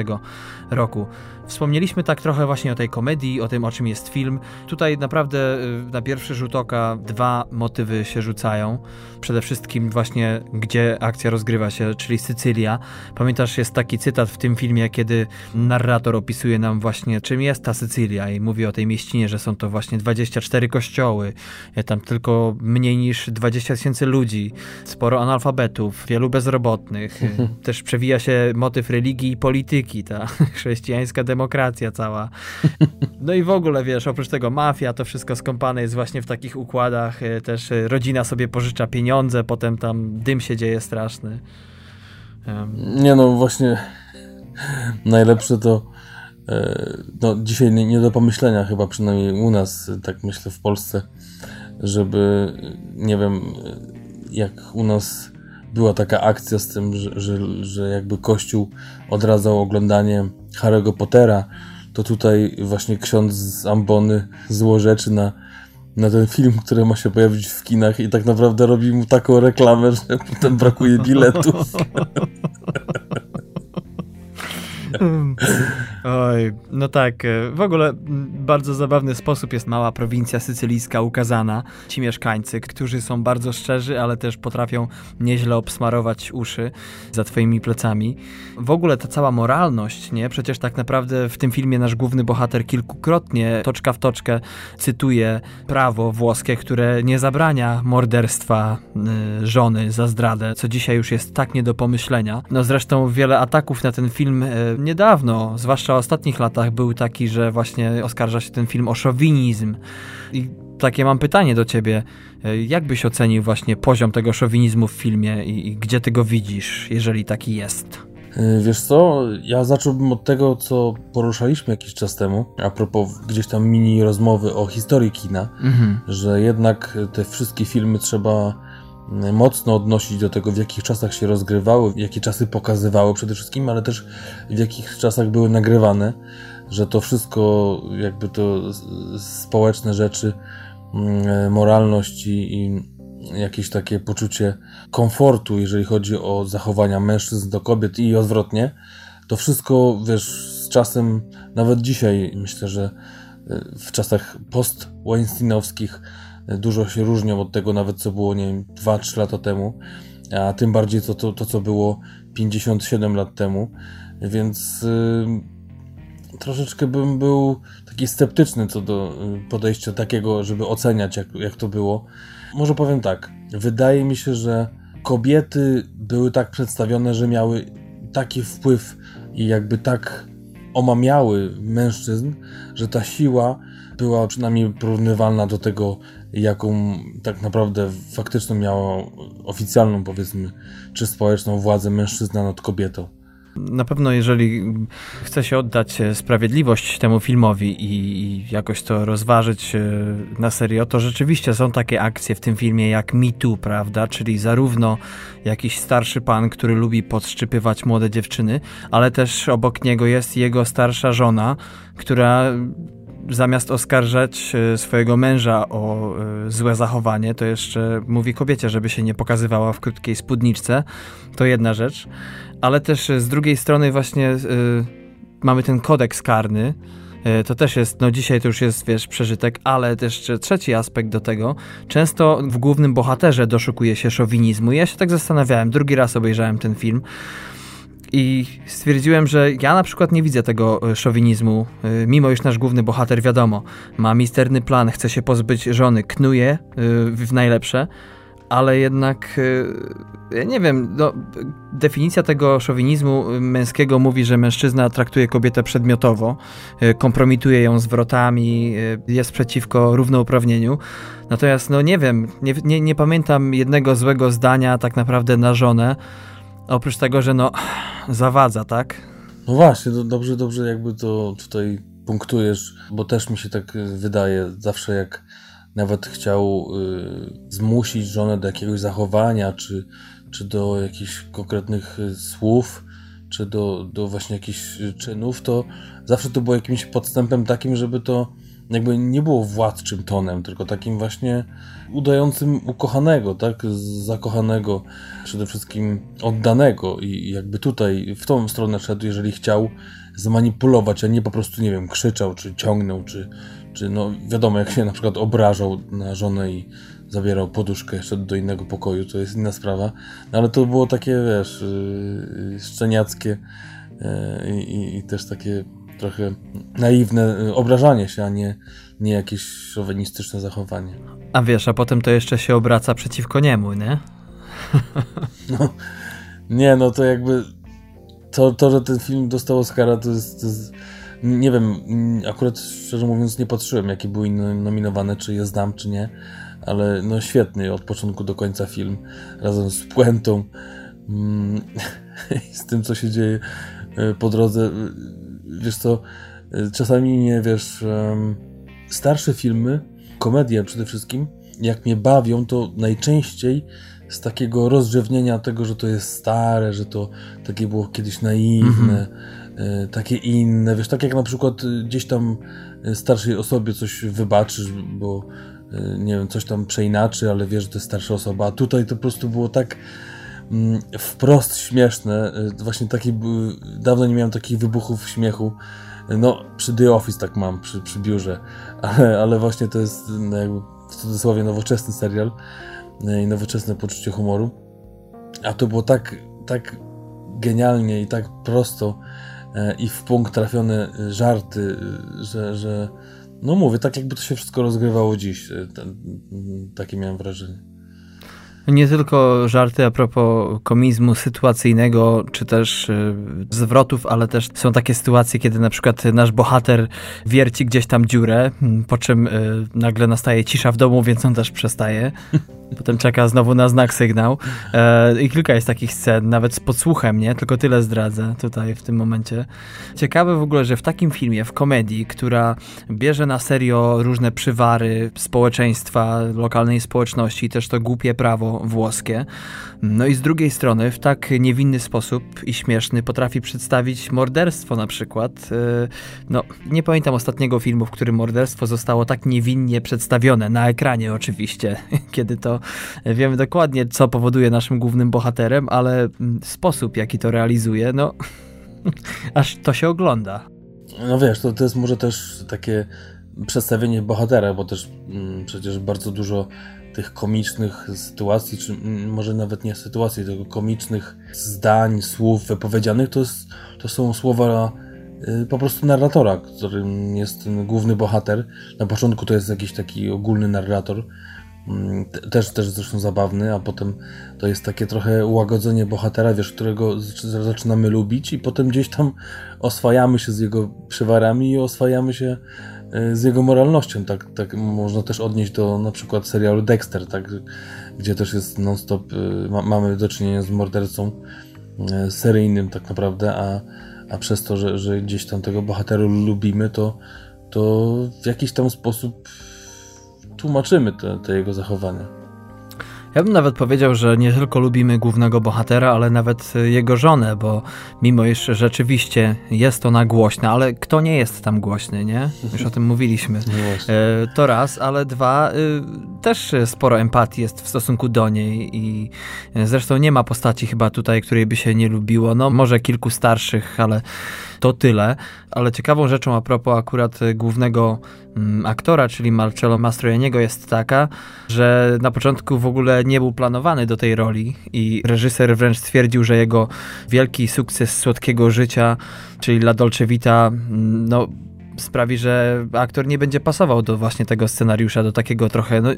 roku. Wspomnieliśmy tak trochę właśnie o tej komedii, o tym, o czym jest film. Tutaj naprawdę y, na pierwszy rzut oka dwa motywy się rzucają. Przede wszystkim właśnie, gdzie akcja rozgrywa się, czyli Sycylia. Pamiętasz, jest taki cytat w tym filmie, kiedy narrator opisuje nam właśnie, czym jest ta Sycylia i mówi o tej mieścinie, że są to właśnie 24 kościoły, e, tam tylko mniej niż 20 tysięcy ludzi, sporo analfabetów, wielu bezrobotnych. Też przewija się motyw religii i polityki, ta chrześcijańska demokracja demokracja cała. No i w ogóle, wiesz, oprócz tego mafia, to wszystko skąpane jest właśnie w takich układach. E, też e, rodzina sobie pożycza pieniądze, potem tam dym się dzieje straszny. Nie no, właśnie najlepsze to e, no, dzisiaj nie, nie do pomyślenia chyba, przynajmniej u nas, tak myślę w Polsce, żeby, nie wiem, jak u nas była taka akcja z tym, że, że, że jakby Kościół odradzał oglądanie Harry'ego Pottera, to tutaj właśnie ksiądz z Ambony złożeczy na, na ten film, który ma się pojawić w kinach i tak naprawdę robi mu taką reklamę, że potem brakuje biletów. Oj, no tak. E, w ogóle bardzo zabawny sposób jest mała prowincja sycylijska ukazana. Ci mieszkańcy, którzy są bardzo szczerzy, ale też potrafią nieźle obsmarować uszy za twoimi plecami. W ogóle ta cała moralność, nie? Przecież tak naprawdę w tym filmie nasz główny bohater kilkukrotnie, toczka w toczkę, cytuje prawo włoskie, które nie zabrania morderstwa y, żony za zdradę, co dzisiaj już jest tak nie do pomyślenia. No zresztą wiele ataków na ten film y, niedawno, zwłaszcza w ostatnich latach, był taki, że właśnie oskarża się ten film o szowinizm. I takie mam pytanie do ciebie. Jak byś ocenił właśnie poziom tego szowinizmu w filmie i, i gdzie ty go widzisz, jeżeli taki jest? E, wiesz co, ja zacząłbym od tego, co poruszaliśmy jakiś czas temu, a propos gdzieś tam mini rozmowy o historii kina, mhm. że jednak te wszystkie filmy trzeba mocno odnosić do tego, w jakich czasach się rozgrywały, jakie czasy pokazywały przede wszystkim, ale też w jakich czasach były nagrywane, że to wszystko, jakby to społeczne rzeczy, mm, moralność i, i jakieś takie poczucie komfortu, jeżeli chodzi o zachowania mężczyzn do kobiet i odwrotnie, to wszystko, wiesz, z czasem, nawet dzisiaj, myślę, że e, w czasach post-Weinsteinowskich dużo się różnią od tego nawet, co było, nie wiem, 2-3 lata temu, a tym bardziej to, to, to co było 57 lat temu, więc yy, troszeczkę bym był taki sceptyczny co do y, podejścia takiego, żeby oceniać, jak, jak to było. Może powiem tak, wydaje mi się, że kobiety były tak przedstawione, że miały taki wpływ i jakby tak omamiały mężczyzn, że ta siła była przynajmniej porównywalna do tego, jaką tak naprawdę faktyczną miała oficjalną, powiedzmy, czy społeczną władzę mężczyzna nad kobietą. Na pewno, jeżeli chce się oddać e, sprawiedliwość temu filmowi i jakoś to rozważyć e, na serio, to rzeczywiście są takie akcje w tym filmie jak Me Too, prawda? Czyli zarówno jakiś starszy pan, który lubi podszczypywać młode dziewczyny, ale też obok niego jest jego starsza żona, która zamiast oskarżać e, swojego męża o e, złe zachowanie, to jeszcze mówi kobiecie, żeby się nie pokazywała w krótkiej spódniczce. To jedna rzecz. Ale też e, z drugiej strony właśnie mamy ten kodeks karny, to też jest, no dzisiaj to już jest, wiesz, przeżytek, ale też trzeci aspekt do tego. Często w głównym bohaterze doszukuje się szowinizmu. Ja się tak zastanawiałem, drugi raz obejrzałem ten film. I stwierdziłem, że ja na przykład nie widzę tego e, szowinizmu, e, mimo iż nasz główny bohater, wiadomo, ma misterny plan, chce się pozbyć żony, knuje e, w najlepsze, ale jednak, ja nie wiem, no, definicja tego szowinizmu męskiego mówi, że mężczyzna traktuje kobietę przedmiotowo, kompromituje ją zwrotami, jest przeciwko równouprawnieniu. Natomiast, no nie wiem, nie, nie, nie pamiętam jednego złego zdania tak naprawdę na żonę, Oprócz tego, że no zawadza, tak? No właśnie, to dobrze, dobrze jakby to tutaj punktujesz, bo też mi się tak wydaje, zawsze jak nawet chciał y, zmusić żonę do jakiegoś zachowania, czy, czy do jakichś konkretnych y, słów, czy do, do właśnie jakichś czynów, to zawsze to było jakimś podstępem takim, żeby to jakby nie było władczym tonem, tylko takim właśnie udającym ukochanego, tak? Zakochanego, przede wszystkim oddanego i jakby tutaj w tą stronę szedł, jeżeli chciał zmanipulować, a nie po prostu, nie wiem, krzyczał, czy ciągnął, czy, czy no wiadomo, jak się na przykład obrażał na żonę i zabierał poduszkę jeszcze do innego pokoju, to jest inna sprawa, no, ale to było takie, wiesz, yy, szczeniackie yy, i, i też takie trochę naiwne y, obrażanie się, a nie, nie jakieś szowinistyczne zachowanie. A wiesz, a potem to jeszcze się obraca przeciwko niemu, nie? No, nie, no to jakby to, to że ten film dostał Oscara, to jest, to jest, nie wiem, akurat szczerze mówiąc nie patrzyłem, jakie były nominowane, czy je znam, czy nie, ale no świetny od początku do końca film, razem z puentą, mm, z tym, co się dzieje y, po drodze wiesz co, y, czasami nie wiesz, starsze filmy, komedie przede wszystkim, jak mnie bawią, to najczęściej z takiego rozrzewnienia tego, że to jest stare, że to takie było kiedyś naiwne, mm-hmm. takie inne, wiesz, tak jak na przykład y, gdzieś tam starszej osobie coś wybaczysz, bo nie wiem, coś tam przeinaczy, ale wiesz, że to jest starsza osoba, a tutaj to po prostu było tak Mm, wprost śmieszne. Y, właśnie takie były, dawno nie miałem takich wybuchów śmiechu. No, przy The Office tak mam, przy, przy biurze, ale, ale właśnie to jest no, w cudzysłowie nowoczesny serial y, i nowoczesne poczucie humoru. A to było tak, tak genialnie i tak prosto y, i w punkt trafione żarty, że, że no mówię, tak jakby to się wszystko rozgrywało dziś. Takie miałem wrażenie. Nie tylko żarty a propos komizmu sytuacyjnego, czy też y, zwrotów, ale też są takie sytuacje, kiedy na przykład nasz bohater wierci gdzieś tam dziurę, po czym y, nagle nastaje cisza w domu, więc on też przestaje. Potem czeka znowu na znak sygnał. E, I kilka jest takich scen, nawet z podsłuchem, nie? Tylko tyle zdradzę tutaj w tym momencie. Ciekawe w ogóle, że w takim filmie, w komedii, która bierze na serio różne przywary społeczeństwa, lokalnej społeczności, też to głupie prawo włoskie, no i z drugiej strony w tak niewinny sposób i śmieszny potrafi przedstawić morderstwo na przykład. E, no, nie pamiętam ostatniego filmu, w którym morderstwo zostało tak niewinnie przedstawione, na ekranie oczywiście, kiedy to wiemy dokładnie, co powoduje naszym głównym bohaterem, ale sposób, jaki to realizuje, no aż to się ogląda. No wiesz, to, to jest może też takie przedstawienie bohatera, bo też mm, przecież bardzo dużo tych komicznych sytuacji, czy mm, może nawet nie sytuacji, tylko komicznych zdań, słów wypowiedzianych, to, jest, to są słowa y, po prostu narratora, którym jest ten główny bohater. Na początku to jest jakiś taki ogólny narrator, też, też zresztą zabawny, a potem to jest takie trochę ułagodzenie bohatera, wiesz, którego zaczynamy lubić i potem gdzieś tam oswajamy się z jego przywarami i oswajamy się e, z jego moralnością, tak, tak można też odnieść do na przykład serialu Dexter, tak, gdzie też jest non-stop, e, ma, mamy do czynienia z mordercą e, seryjnym tak naprawdę, a, a przez to, że, że gdzieś tam tego bohatera lubimy, to, to w jakiś tam sposób tłumaczymy te, te jego zachowania. Ja bym nawet powiedział, że nie tylko lubimy głównego bohatera, ale nawet jego żonę, bo mimo iż rzeczywiście jest ona głośna, ale kto nie jest tam głośny, nie? Już o tym mówiliśmy. No e, to raz, ale dwa, y, też sporo empatii jest w stosunku do niej i zresztą nie ma postaci chyba tutaj, której by się nie lubiło. No może kilku starszych, ale to tyle. Ale ciekawą rzeczą a propos akurat głównego mm, aktora, czyli Marcello Mastroianniego jest taka, że na początku w ogóle nie był planowany do tej roli i reżyser wręcz stwierdził, że jego wielki sukces słodkiego życia, czyli La Dolce Vita, mm, no sprawi, że aktor nie będzie pasował do właśnie tego scenariusza, do takiego trochę, no,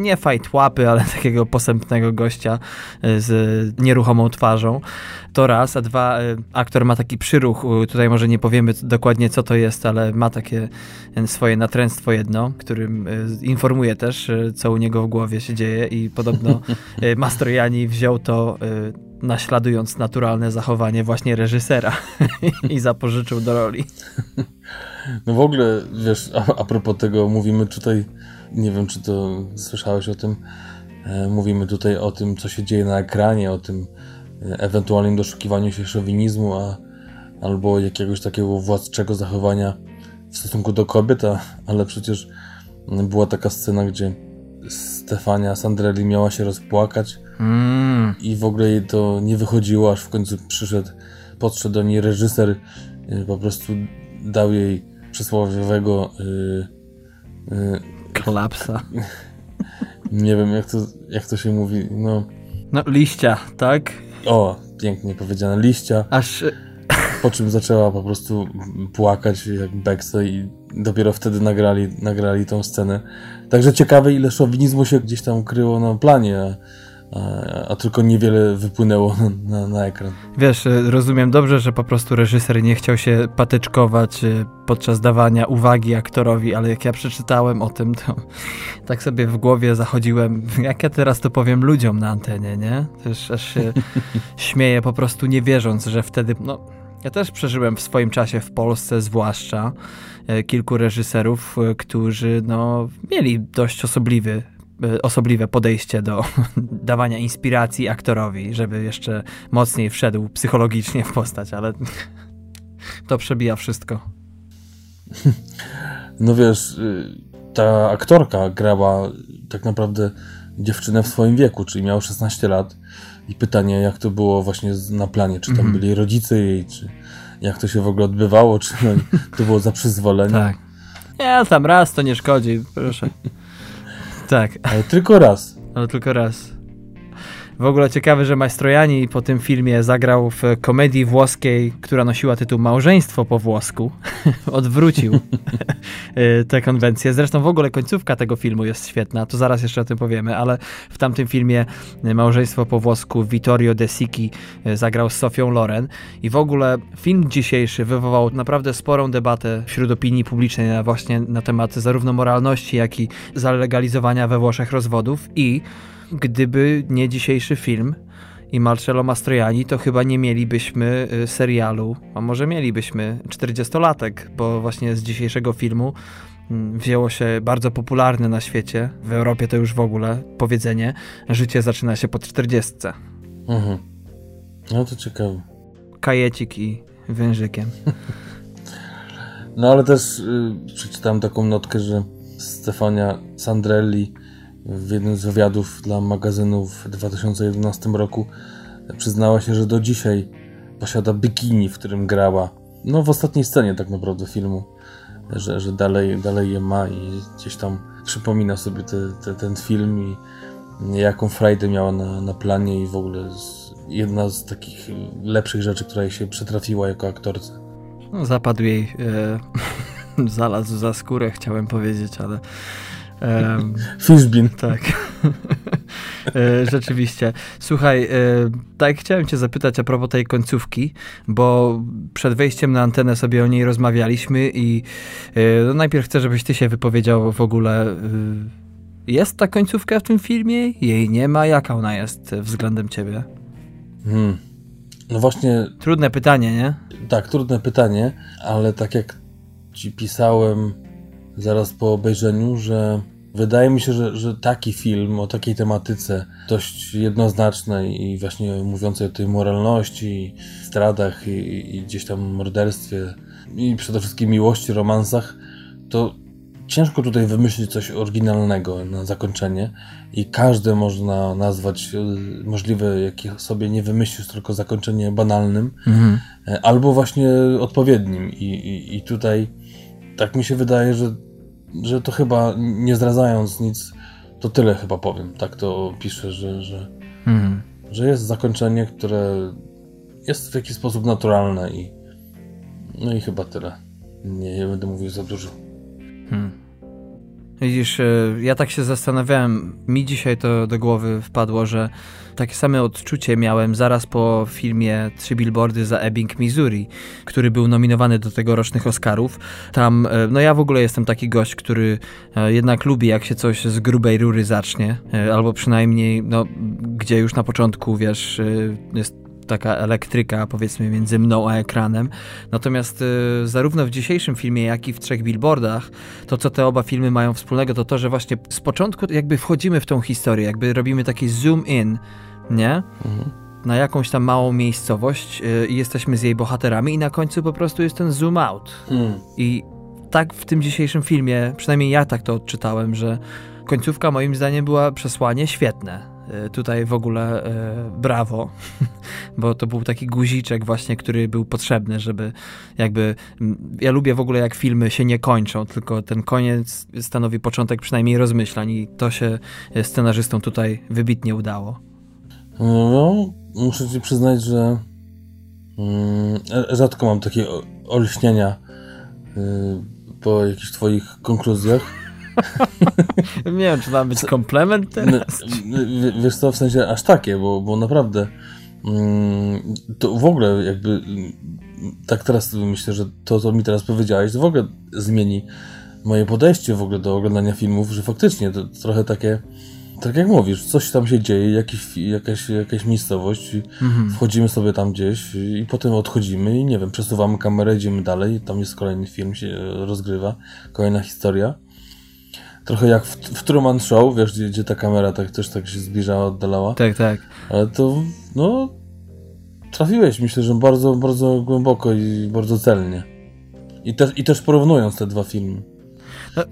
nie fight łapy, ale takiego posępnego gościa e, z nieruchomą twarzą. To raz, a dwa, e, aktor ma taki przyruch, tutaj może nie powiemy dokładnie co to jest, ale ma takie e, swoje natręctwo jedno, którym informuje też, co u niego w głowie się dzieje i podobno Mastrojani wziął to naśladując naturalne zachowanie właśnie reżysera i zapożyczył do roli. No w ogóle, wiesz, a, a propos tego, mówimy tutaj, nie wiem, czy to słyszałeś o tym, e, mówimy tutaj o tym, co się dzieje na ekranie, o tym e, ewentualnym doszukiwaniu się szowinizmu, a, albo jakiegoś takiego władczego zachowania w stosunku do kobiet, a, ale przecież była taka scena, gdzie Stefania Sandrelli miała się rozpłakać mm. i w ogóle jej to nie wychodziło, aż w końcu przyszedł, podszedł do niej reżyser, y, po prostu dał jej przysłowiowego yy, klapsa. Nie wiem, jak to, jak to się mówi, no... No, liścia, tak? O, pięknie powiedziane, liścia. Aż... Po czym zaczęła po prostu płakać jak Bekse i dopiero wtedy nagrali, nagrali tą scenę. Także ciekawe, ile szowinizmu się gdzieś tam kryło na planie, a, a, tylko niewiele wypłynęło na, na, ekran. Wiesz, e, rozumiem dobrze, że po prostu reżyser nie chciał się patyczkować e, podczas dawania uwagi aktorowi, ale jak ja przeczytałem o tym, to tak sobie w głowie zachodziłem, jak ja teraz to powiem ludziom na antenie, nie? Też aż się śmieję po prostu nie wierząc, że wtedy, no ja też przeżyłem w swoim czasie w Polsce zwłaszcza e, kilku reżyserów, e, którzy no, mieli dość osobliwy, e, osobliwe podejście do dawania inspiracji aktorowi, żeby jeszcze mocniej wszedł psychologicznie w postać, ale to przebija wszystko. No wiesz, y, ta aktorka grała tak naprawdę dziewczynę w swoim wieku, czyli miała 16 lat i pytanie, jak to było właśnie na planie, czy tam mm -hmm. byli rodzice jej, czy jak to się w ogóle odbywało, czy no, to było za przyzwolenie. Tak. Ja tam raz to nie szkodzi, proszę. Tak. Ale tylko raz. Ale tylko raz. W ogóle ciekawe, że Majstrojani po tym filmie zagrał w komedii włoskiej, która nosiła tytuł Małżeństwo po włosku. Odwrócił y, tę konwencję. Zresztą w ogóle końcówka tego filmu jest świetna, to zaraz jeszcze o tym powiemy, ale w tamtym filmie y, Małżeństwo po włosku Vittorio De Sicchi y, zagrał z Sofią Loren i w ogóle film dzisiejszy wywołał naprawdę sporą debatę wśród opinii publicznej na właśnie na temat zarówno moralności, jak i zalegalizowania we Włoszech rozwodów i gdyby nie dzisiejszy film i Marcello Mastroianni, to chyba nie mielibyśmy y, serialu, a może mielibyśmy 40-latek, bo właśnie z dzisiejszego filmu mm, wzięło się bardzo popularne na świecie, w Europie to już w ogóle powiedzenie, życie zaczyna się po 40. Mhm. No to ciekawe. Kajecik i wężykiem. no ale też y, przeczytałem taką notkę, że Stefania Sandrelli w jednym z wywiadów dla magazynu w 2011 roku przyznała się, że do dzisiaj posiada bikini, w którym grała. No w ostatniej scenie tak naprawdę filmu, że, że dalej, dalej je ma i gdzieś tam przypomina sobie te, te, ten film i jaką frajdę miała na, na planie i w ogóle z, jedna z takich lepszych rzeczy, która jej się przytrafiła jako aktorce. No, zapadł jej, e, zalazł za skórę, chciałem powiedzieć, ale Um, Fishbin. Tak. E, rzeczywiście. Słuchaj, e, tak chciałem cię zapytać a propos tej końcówki, bo przed wejściem na antenę sobie o niej rozmawialiśmy i e, no najpierw chcę, żebyś ty się wypowiedział w ogóle. Jest ta końcówka w tym filmie? Jej nie ma? Jaka ona jest względem ciebie? Hmm. No właśnie. Trudne pytanie, nie? Tak, trudne pytanie, ale tak jak ci pisałem zaraz po obejrzeniu, że wydaje mi się, że, że taki film o takiej tematyce, dość jednoznacznej i właśnie mówiącej o tej moralności, stradach i, i gdzieś tam morderstwie i przede wszystkim miłości, romansach, to ciężko tutaj wymyślić coś oryginalnego na zakończenie i każde można nazwać e, możliwe, jakie sobie nie wymyślisz, tylko zakończenie banalnym mhm. E, albo właśnie odpowiednim I, i, i tutaj tak mi się wydaje, że że to chyba nie zdradzając nic, to tyle chyba powiem. Tak to piszę, że, że, mhm. że jest zakończenie, które jest w jakiś sposób naturalne i no i chyba tyle. Nie, nie będę mówił za dużo. Hmm. Widzisz, e, ja tak się zastanawiałem, mi dzisiaj to do głowy wpadło, że takie same odczucie miałem zaraz po filmie Trzy Billboardy za Ebbing, Missouri, który był nominowany do tegorocznych Oscarów. Tam, e, no ja w ogóle jestem taki gość, który e, jednak lubi, jak się coś z grubej rury zacznie, albo przynajmniej, no, gdzie już na początku, wiesz, jest taka elektryka powiedzmy między mną a ekranem. Natomiast y, zarówno w dzisiejszym filmie, jak i w Trzech Billboardach, to co te oba filmy mają wspólnego, to to, że właśnie z początku jakby wchodzimy w tą historię, jakby robimy taki zoom in, nie? Mhm. Na jakąś tam małą miejscowość y, i jesteśmy z jej bohaterami i na końcu po prostu jest ten zoom out. Mhm. I tak w tym dzisiejszym filmie, przynajmniej ja tak to odczytałem, że końcówka moim zdaniem była przesłanie świetne. E, tutaj w ogóle e, brawo, bo to był taki guziczek właśnie, który był potrzebny, żeby jakby, ja lubię w ogóle jak filmy się nie kończą, tylko ten koniec stanowi początek przynajmniej rozmyślań i to się e, scenarzystom tutaj wybitnie udało. No, muszę ci przyznać, że mm, rzadko mam takie olśnienia po jakichś twoich konkluzjach. nie wiem, czy ma być komplement teraz? wiesz co, w sensie aż takie, bo, bo naprawdę mm, to w ogóle jakby tak teraz myślę, że to, co mi teraz powiedziałeś, to w ogóle zmieni moje podejście w ogóle do oglądania filmów, że faktycznie to trochę takie tak jak mówisz, coś tam się dzieje, jakiś, jakaś, jakaś miejscowość, mhm. wchodzimy sobie tam gdzieś i potem odchodzimy i nie wiem, przesuwamy kamerę, idziemy dalej, tam jest kolejny film, się rozgrywa, kolejna historia. Trochę jak w, w Truman Show, wiesz, gdzie, gdzie, ta kamera tak też tak się zbliżała, oddalała. Tak, tak. Ale to, no, trafiłeś, myślę, że bardzo, bardzo głęboko i bardzo celnie. I, te, i też porównując te dwa filmy.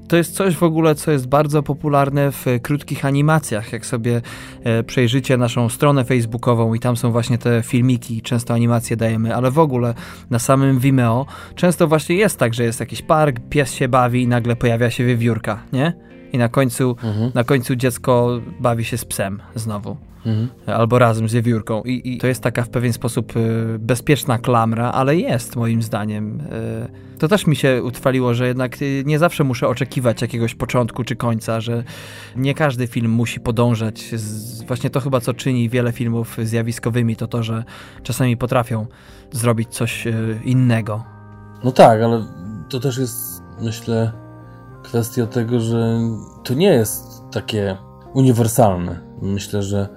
To jest coś w ogóle, co jest bardzo popularne w krótkich animacjach. Jak sobie e, przejrzycie naszą stronę facebookową i tam są właśnie te filmiki, często animacje dajemy, ale w ogóle na samym Vimeo często właśnie jest tak, że jest jakiś park, pies się bawi i nagle pojawia się wiewiórka, nie? i na końcu, mhm. na końcu dziecko bawi się z psem znowu. Mhm. Albo razem z wiewiórką. I, I, to jest taka w pewien sposób y, bezpieczna klamra, ale jest moim zdaniem. Y, to też mi się utrwaliło, że jednak y, nie zawsze muszę oczekiwać jakiegoś początku czy końca, że nie każdy film musi podążać. Z, właśnie to chyba co czyni wiele filmów zjawiskowymi, to to, że czasami potrafią zrobić coś innego. No tak, ale to też jest, myślę, kwestia tego, że to nie jest takie uniwersalne. Myślę, że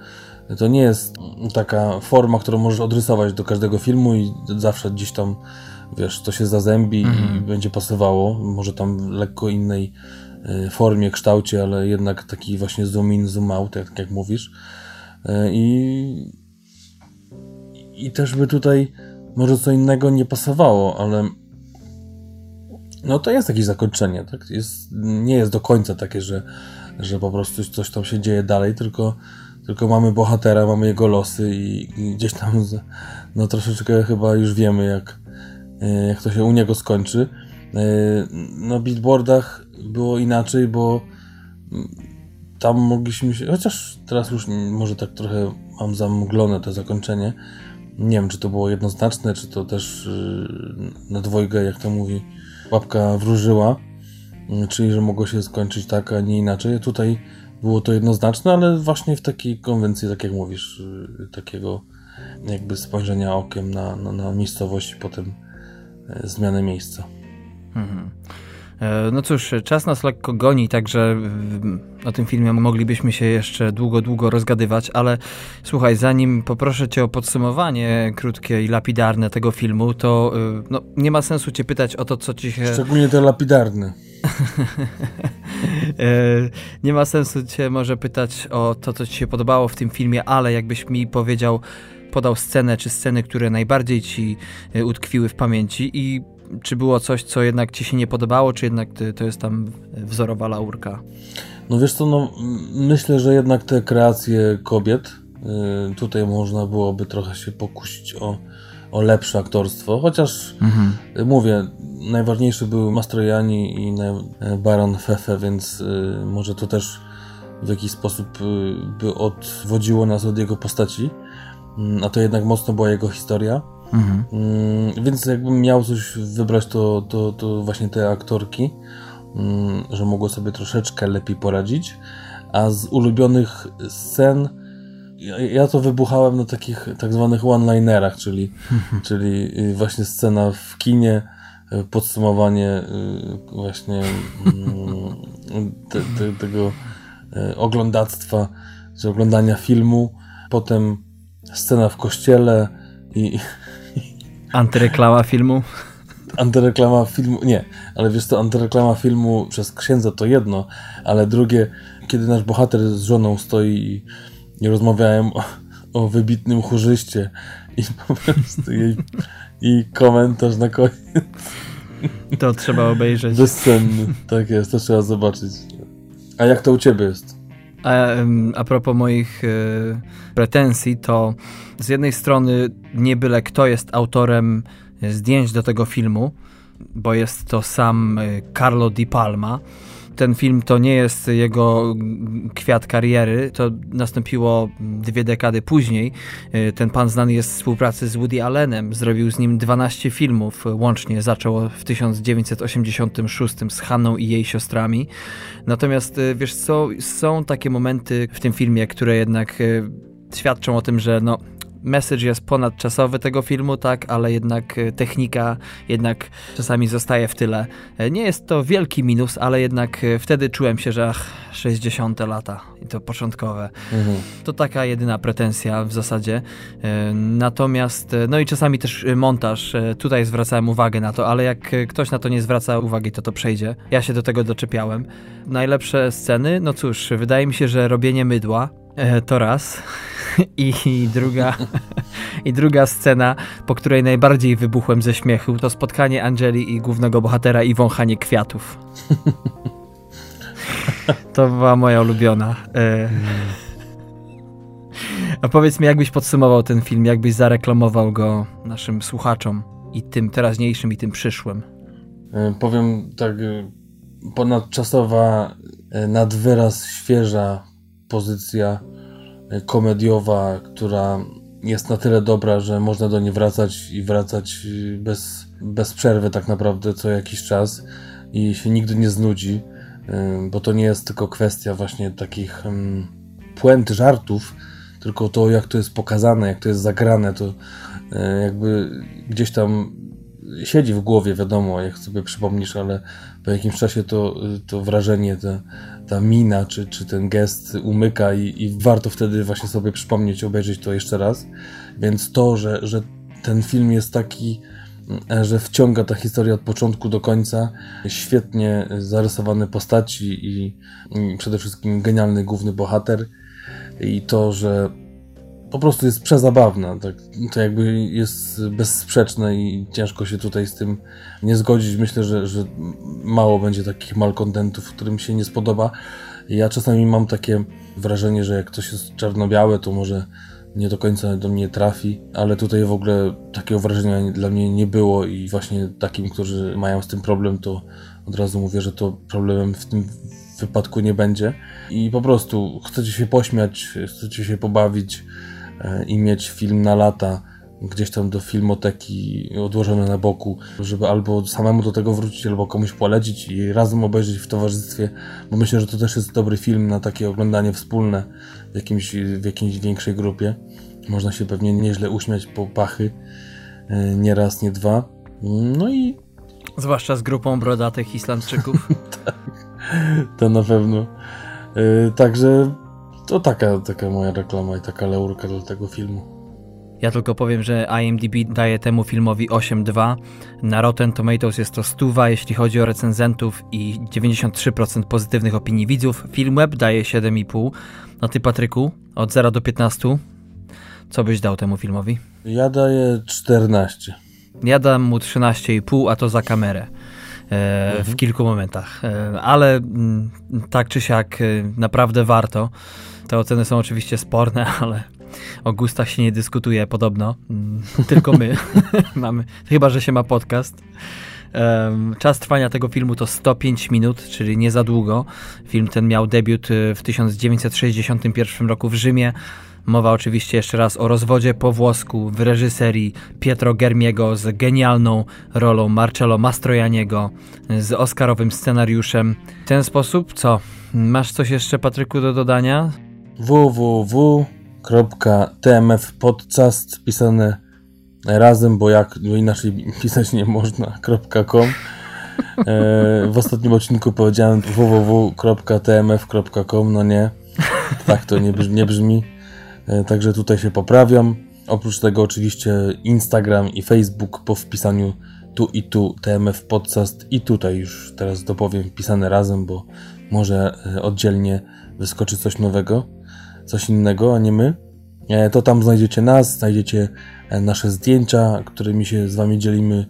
to nie jest taka forma, którą możesz odrysować do każdego filmu i zawsze gdzieś tam, wiesz, to się zazębi i mhm. będzie pasowało. Może tam lekko innej y, formie, kształcie, ale jednak taki właśnie zoom in, zoom out, jak, jak mówisz. Y, I, I też by tutaj może co innego nie pasowało, ale no to jest jakieś zakończenie, tak? Jest, nie jest do końca takie, że, że po prostu coś tam się dzieje dalej, tylko, tylko mamy bohatera, mamy jego losy i, i gdzieś tam no troszeczkę chyba już wiemy, jak, e, jak to się u niego skończy. E, na billboardach było inaczej, bo tam mogliśmy się, chociaż teraz już może tak trochę mam zamglone to zakończenie. Nie wiem, czy to było jednoznaczne, czy to też e, na dwojga, jak to mówi łapka wróżyła, mm, czyli że mogło się skończyć tak, a nie inaczej. Tutaj było to jednoznaczne, ale właśnie w takiej konwencji, tak jak mówisz, y, takiego jakby spojrzenia okiem na, na, na miejscowość i potem e, zmianę miejsca. Mhm. E, no cóż, czas nas lekko goni, także o tym filmie moglibyśmy się jeszcze długo, długo rozgadywać, ale słuchaj, zanim poproszę cię o podsumowanie krótkie i lapidarne tego filmu, to e, no, nie ma sensu cię pytać o to, co ci się... Szczególnie te lapidarne. E, nie ma sensu cię może pytać o to, co ci się podobało w tym filmie, ale jakbyś mi powiedział, podał scenę czy sceny, które najbardziej ci utkwiły w pamięci i czy było coś, co jednak ci się nie podobało, czy jednak to jest tam wzorowa laurka? No wiesz co, no, myślę, że jednak te kreacje kobiet, y, tutaj można byłoby trochę się pokusić o, o lepsze aktorstwo, chociaż mhm. mówię, najważniejszy był Mastrojani i Baron Fefe, więc y, może to też w jakiś sposób y, by odwodziło nas od jego postaci, mm, a to jednak mocno była jego historia. Mhm. Mm, więc jakbym miał coś wybrać, to, to, to właśnie te aktorki. mm, że mogło sobie troszeczkę lepiej poradzić. A z ulubionych scen ja, ja to wybuchałem na takich tak zwanych one-linerach, czyli, czyli y, właśnie scena w kinie, y, podsumowanie y, właśnie mm, te, te, tego oglądactwa, czy oglądania filmu, potem scena w kościele i... Antyreklama filmu? Antyreklama filmu, nie, ale wiesz to antyreklama filmu przez księdza to jedno, ale drugie, kiedy nasz bohater z żoną stoi i nie rozmawiałem o, o wybitnym chórzyście i po prostu jej, i komentarz na koniec. To trzeba obejrzeć. Bezcenny, tak jest, to trzeba zobaczyć. A jak to u ciebie jest? A, a propos moich y, pretensji, to z jednej strony nie byle kto jest autorem zdjęć do tego filmu, bo jest to sam y, Carlo Di Palma, ten film to nie jest jego kwiat kariery, to nastąpiło dwie dekady później. Y, ten pan znany jest z współpracy z Woody Allenem, zrobił z nim 12 filmów, łącznie zaczął w 1986 z Hanną i jej siostrami. Natomiast y, wiesz co, są takie momenty w tym filmie, które jednak świadczą o tym, że no, message jest ponadczasowy tego filmu, tak, ale jednak e, technika jednak czasami zostaje w tyle. E, nie jest to wielki minus, ale jednak e, wtedy czułem się, że ach, 60 lata i to początkowe. Mhm. To taka jedyna pretensja w zasadzie. Natomiast, no i czasami też montaż, tutaj zwracałem uwagę na to, ale jak ktoś na to nie zwraca uwagi, to to przejdzie. Ja się do tego doczepiałem. Najlepsze sceny, no cóż, wydaje mi się, że robienie mydła to raz. I druga, I druga scena, po której najbardziej wybuchłem ze śmiechu, to spotkanie Angeli i głównego bohatera i wąchanie kwiatów. To była moja ulubiona. E, a powiedz mi, jakbyś podsumował ten film, jakbyś zareklamował go naszym słuchaczom i tym teraźniejszym, i tym przyszłym? E, powiem tak, e, ponadczasowa, nadwyraz świeża pozycja komediowa, która jest na tyle dobra, że można do niej wracać i wracać bez, bez przerwy tak naprawdę co jakiś czas i się nigdy nie znudzi, bo to nie jest tylko kwestia właśnie takich puent żartów, tylko to jak to jest pokazane, jak to jest zagrane, to e, jakby gdzieś tam siedzi w głowie, wiadomo, jak sobie przypomnisz, ale po jakimś czasie to, to wrażenie, ta, ta mina czy, czy ten gest umyka i, i warto wtedy właśnie sobie przypomnieć, obejrzeć to jeszcze raz. Więc to, że, że ten film jest taki, że wciąga ta historia od początku do końca, świetnie zarysowane postaci i, i przede wszystkim genialny główny bohater i to, że po prostu jest przezabawna. Tak, to jakby jest bezsprzeczne i ciężko się tutaj z tym nie zgodzić. Myślę, że, że mało będzie takich malkontentów, którym się nie spodoba. Ja czasami mam takie wrażenie, że jak coś jest czarno-białe, to może nie do końca do mnie trafi, ale tutaj w ogóle takiego wrażenia dla mnie nie było i właśnie takim, którzy mają z tym problem, to od razu mówię, że to problemem w tym wypadku nie będzie. I po prostu chcecie się pośmiać, chcecie się pobawić, i mieć film na lata gdzieś tam do filmoteki odłożone na boku, żeby albo samemu do tego wrócić, albo komuś polecić i razem obejrzeć w towarzystwie, bo myślę, że to też jest dobry film na takie oglądanie wspólne w, jakimś, w jakiejś większej grupie. Można się pewnie nieźle uśmiać po pachy, e, nie raz, nie dwa. No i... Zwłaszcza z grupą brodatych Islandczyków. tak, to na pewno. E, także to taka, taka moja reklama i taka laurka dla tego filmu. Ja tylko powiem, że IMDb daje temu filmowi 8.2. Na Rotten Tomatoes jest to stuwa, jeśli chodzi o recenzentów i 93% pozytywnych opinii widzów. Filmweb daje 7,5. A ty, Patryku, od 0 do 15, co byś dał temu filmowi? Ja daję 14. Ja dam mu 13,5, a to za kamerę. E, mhm. w kilku momentach. E, ale m, mm, tak czy siak e, naprawdę warto. Te oceny są oczywiście sporne, ale o gustach się nie dyskutuje podobno. Mm, tylko my mamy, chyba że się ma podcast. Czas trwania tego filmu to 105 minut, czyli nie za długo. Film ten miał debiut y, w 1961 roku w Rzymie. Mowa oczywiście jeszcze raz o rozwodzie po włosku w reżyserii Pietro Germiego z genialną rolą Marcello Mastrojaniego, z oscarowym scenariuszem. W ten sposób, co? Masz coś jeszcze, Patryku, do dodania? www.tmfpodcast pisane razem, bo jak no inaczej pisać nie można, .com. E, w ostatnim odcinku powiedziałem www.tmf.com, no nie, tak to nie brzmi, nie brzmi. E, także tutaj się poprawiam. Oprócz tego oczywiście Instagram i Facebook po wpisaniu tu i tu TMF Podcast i tutaj już teraz dopowiem pisane razem, bo może e, oddzielnie wyskoczy coś nowego, coś innego, a nie my. To tam znajdziecie nas, znajdziecie nasze zdjęcia, którymi się z Wami dzielimy,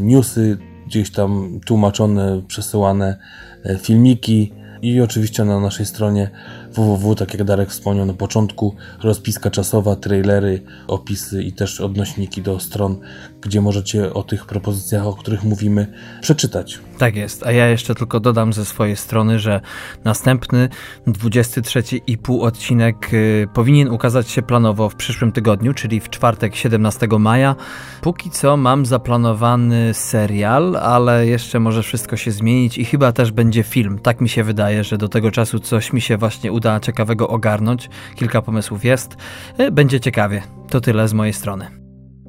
newsy, gdzieś tam tłumaczone, przesyłane e, filmiki i oczywiście na naszej stronie www, tak jak Darek wspomniał na początku, rozpiska czasowa, trailery, opisy i też odnośniki do stron, gdzie możecie o tych propozycjach, o których mówimy, przeczytać. Tak jest, a ja jeszcze tylko dodam ze swojej strony, że następny 23,5 odcinek y, powinien ukazać się planowo w przyszłym tygodniu, czyli w czwartek 17 maja. Póki co mam zaplanowany serial, ale jeszcze może wszystko się zmienić i chyba też będzie film. Tak mi się wydaje, że do tego czasu coś mi się właśnie uda ciekawego ogarnąć. Kilka pomysłów jest. Y, będzie ciekawie. To tyle z mojej strony.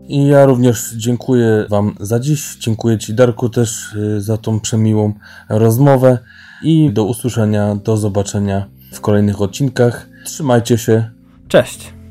I ja również dziękuję Wam za dziś. Dziękuję Ci, Darku, też y, za tą przemiłą rozmowę. I do usłyszenia, do zobaczenia w kolejnych odcinkach. Trzymajcie się. Cześć.